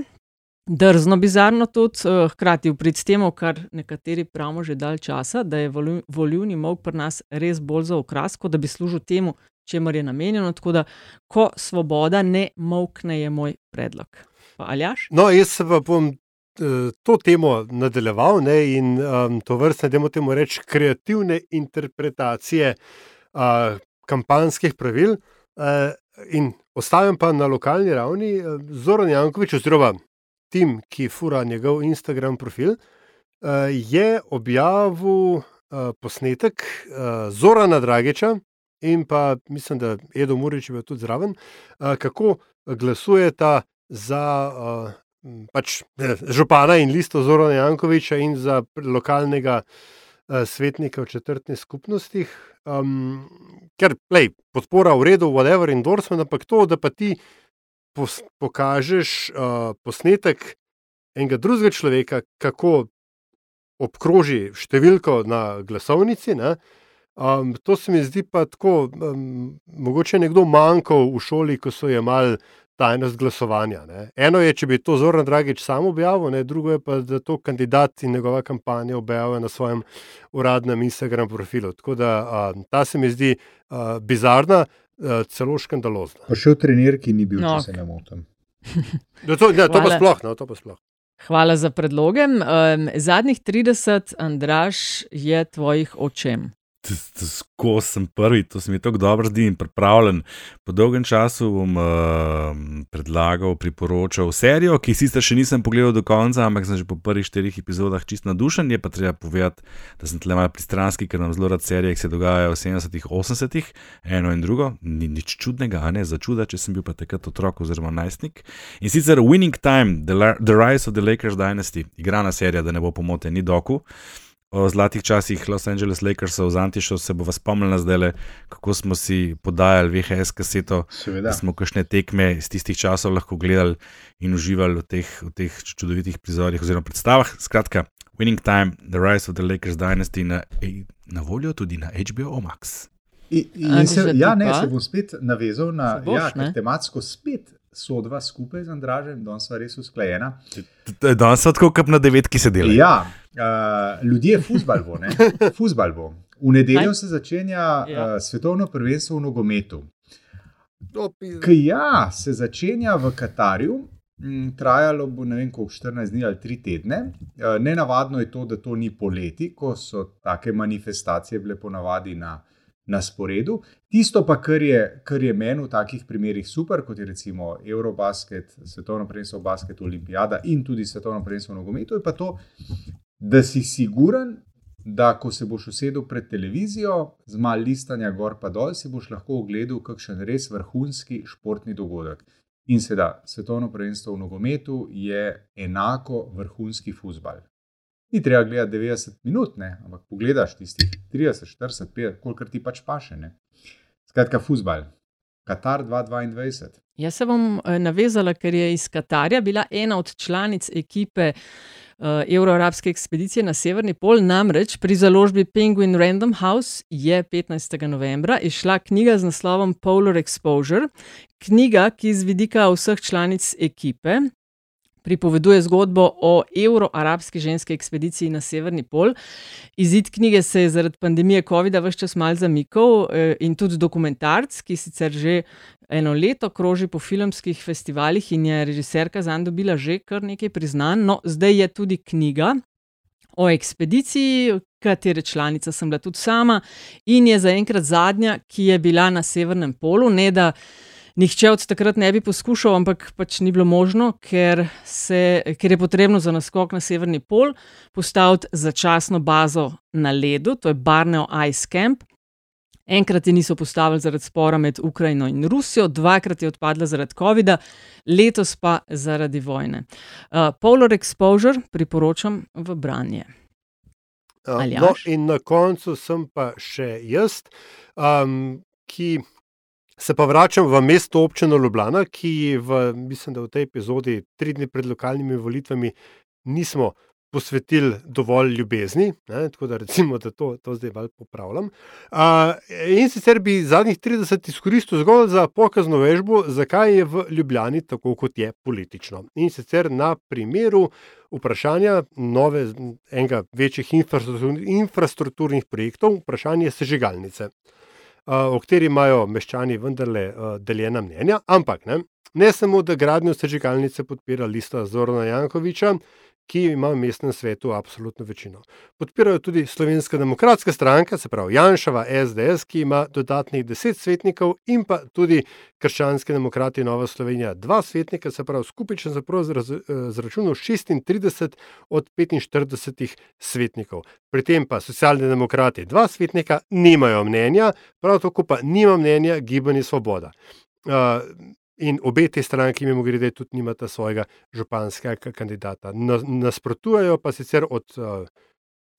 drzno bizarno tudi, uh, hkrati v prid temu, kar nekateri pravimo že dalj časa, da je volivni molk pri nas res bolj za okras, kot da bi služil temu, čemu je namenjeno. Tako da, ko svoboda ne molkne, je moj predlog. Pa, Aljaš? No, jaz se pa bom to temo nadaljeval ne, in um, to vrstne, da moramo reči, kreativne interpretacije uh, kampanskih pravil. Uh, in ostavim pa na lokalni ravni uh, Zoran Jankovič, oziroma tim, ki fura njegov Instagram profil, uh, je objavil uh, posnetek uh, Zorana Drageča. In pa mislim, da Edo Murič je bil tudi zraven, kako glasujeta za pač, župana in listo Zorana Jankoviča in za lokalnega uh, svetnika v četrtnih skupnostih. Um, ker, play, podpora v redu, whatever, endorsement, ampak to, da pa ti pos, pokažeš uh, posnetek enega drugega človeka, kako obkroži številko na glasovnici. Ne, Um, to se mi zdi pa tako, um, mogoče nekdo manjkal v šoli, ko so jemali tajnost glasovanja. Ne. Eno je, če bi to Zoran Dragič sam objavil, ne. drugo je pa, da to kandidat in njegova kampanja objavijo na svojem uradnem Instagram profilu. Tako da a, ta se mi zdi a, bizarna, a, celo škandalozna. Pa še v trenirki ni bil, no. če se ne motim. (laughs) No, to, ne, to, pa sploh, no, to pa sploh. Hvala za predloge. Um, zadnjih 30, Andraš, je tvojih očem tako sem prvi, to se mi tako dobro zdi in pripravljen. Po dolgem času bom uh, predlagal, priporočal serijo, ki sicer še nisem pogledal do konca, ampak sem že po prvih štirih epizodah čist nadušen. Je pa treba povedati, da sem tle malo pristranski, ker nam zelo rad serije, ki se dogajajo v 70-ih, 80-ih, eno in drugo. Ni nič čudnega, a ne za čuda, če sem bil pa takrat otrok oziroma najstnik. In sicer Winning Time, The, La The Rise of the Lakers Dynasty, igrana serija, da ne bo pomote, ni doku o zlatih časih Los Angeles Lakersov z Antišo, se bo spomnila zdaj, kako smo si podajali VHS kaseto, Seveda. da smo kakšne tekme iz tistih časov lahko gledali in uživali v teh, v teh čudovitih prizorih oziroma predstavah. Skratka, Winning Time, The Rise of the Lakers Dynasty na, na voljo tudi na HBO Max. In, in se, ja, ne, se bom spet navezal na Se boš, ja, ne? tematsko spet sodva skupaj z Andražem, danes sva res usklajena. Danes so tako, kot na devetki sedeli. Ja, uh, ljudje, fusbal bo, ne? (laughs) Fusbal bo. V nedeljo se začenja Ja. uh, svetovno prvenstvo v nogometu. Ki ja, se začenja v Katarju. Mm, Trajalo bo ne vem, koliko 14 dni ali 3 tedne. Nenavadno je to, da to ni poleti, ko so take manifestacije bile ponavadi na, na sporedu. Tisto pa, kar je, kar je meni v takih primerih super, kot je recimo Eurobasket, svetovno prvenstvo v basketu, olimpijada in tudi svetovno prvenstvo v nogometu, je pa to, da si siguren, da ko se boš usedel pred televizijo, z malo listanja gor pa dol, si boš lahko ogledal kakšen res vrhunski športni dogodek. In seveda, svetovno prvenstvo v nogometu je enako vrhunski futbal. Ni treba gledati 90 minut, ne? ampak pogledaš tistih 30, 40, 50, kolikor ti pač paše. Ne? Skratka, futbal. Katar 2022. Jaz se bom eh, navezala, ker je iz Katarja bila ena od članic ekipe uh, Euroarabske ekspedicije na Severni pol. Namreč pri založbi Penguin Random House je 15. novembra izšla knjiga z naslovom Polar Exposure. Knjiga, ki z vidika vseh članic ekipe pripoveduje zgodbo o euroarabski ženski ekspediciji na Severni pol. Izid knjige se je zaradi pandemije COVID-a vse čas mal zamikal eh, in tudi dokumentarc, ki sicer že eno leto kroži po filmskih festivalih in je režiserka zanj dobila že kar nekaj priznanj. No, zdaj je tudi knjiga o ekspediciji, katere članica sem bila tudi sama in je zaenkrat zadnja, ki je bila na Severnem polu. Ne da nihče od takrat ne bi poskušal, ampak pač ni bilo možno, ker, se, ker je potrebno za naskok na Severni pol postaviti začasno bazo na ledu, to je Barneo Ice Camp. Enkrat je niso postavili zaradi spora med Ukrajino in Rusijo, dvakrat je odpadla zaradi COVID-a, letos pa zaradi vojne. Uh, Polar Exposure priporočam v branje. A, No, in na koncu sem pa še jaz, um, ki se pa vračam v mesto občino Ljubljana, ki v, mislim, da v tej epizodi, tri dni pred lokalnimi volitvami, nismo posvetili dovolj ljubezni, ne, tako da recimo, da to, to zdaj malo popravljam. Uh, in sicer bi zadnjih 30 izkoristil zgolj za pokazno vežbo, zakaj je v Ljubljani tako, kot je politično. In sicer na primeru vprašanja nove, enega večjih infrastrukturnih, projektov, vprašanje sežigalnice, o kateri imajo meščani vendarle deljena mnenja, ampak ne, ne samo, da gradnjo sežigalnice podpira lista Zorana Jankoviča, ki ima v mestnem svetu absolutno večino. Podpirajo tudi Slovenska demokratska stranka, se pravi Janšava SDS, ki ima dodatnih deset svetnikov, in pa tudi krščanski demokrati Nova Slovenija, dva svetnika, se pravi zraz- eh, zračunal, 36 od 45 svetnikov. Pri tem pa socialni demokrati, dva svetnika, nimajo mnenja, prav tako pa nima mnenja Gibanje Svoboda. Uh, In obe te stranki, mimo grede, tudi nimata svojega županskega ka- kandidata. Na- Nasprotujejo pa sicer od uh,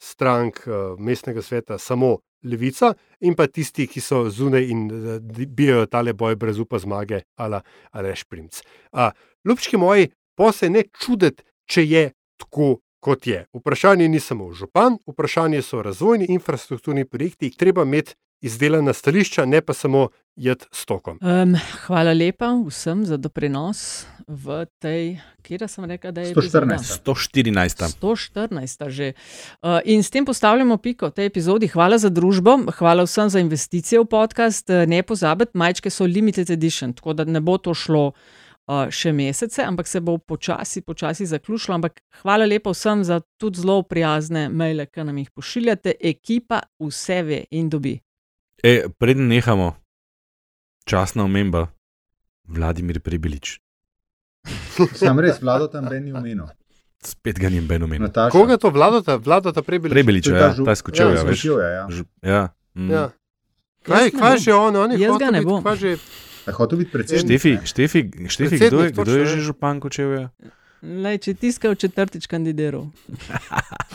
strank uh, mestnega sveta samo Levica in pa tisti, ki so zunaj in uh, bijajo tale boj brez upa zmage, ala Aleš Primc. Uh, Ljubčki moji, se ne čuditi, če je tako, kot je. Vprašanje ni samo župan, vprašanje so razvojni infrastrukturni projekti, jih treba imeti izdelana stališča, ne pa samo jed s tokom. Um, hvala lepa vsem za doprinos v tej, kjer sem rekel, da je 114. 114. 114 že. Uh, in s tem postavljamo piko tej epizodi. Hvala za družbo, hvala vsem za investicije v podcast. Eh, Ne pozabite, majčke so limited edition, tako da ne bo to šlo uh, še mesece, ampak se bo počasi, počasi zaključilo. Ampak hvala lepa vsem za tudi zelo prijazne maile, ki nam jih pošiljate. Ekipa vse ve in dobi. E, preden nehamo, časna omemba, Vladimir Prebilič. Sam res, vlado tam Ben ni omenil. Spet ga nim Ben omenil. Nataša. Koga to vladata, vladata prebili? Prebilič, To je ja, ta žup- ta skočil, ja, ja, veš. skočil je, ja. Ž- Ja. mm. Ja. Kaj, kaj že on, on je Jaz ga hotel ne biti, bom. kaj že Je hotel biti predsednik. Štefi? Štefi, Štefi Predsednik, kdo je, kdo je točno, že ja. župan Kočevja? Lej, če tiskajo četrtič kandidiral.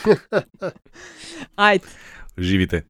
(laughs) Ajde. Živite.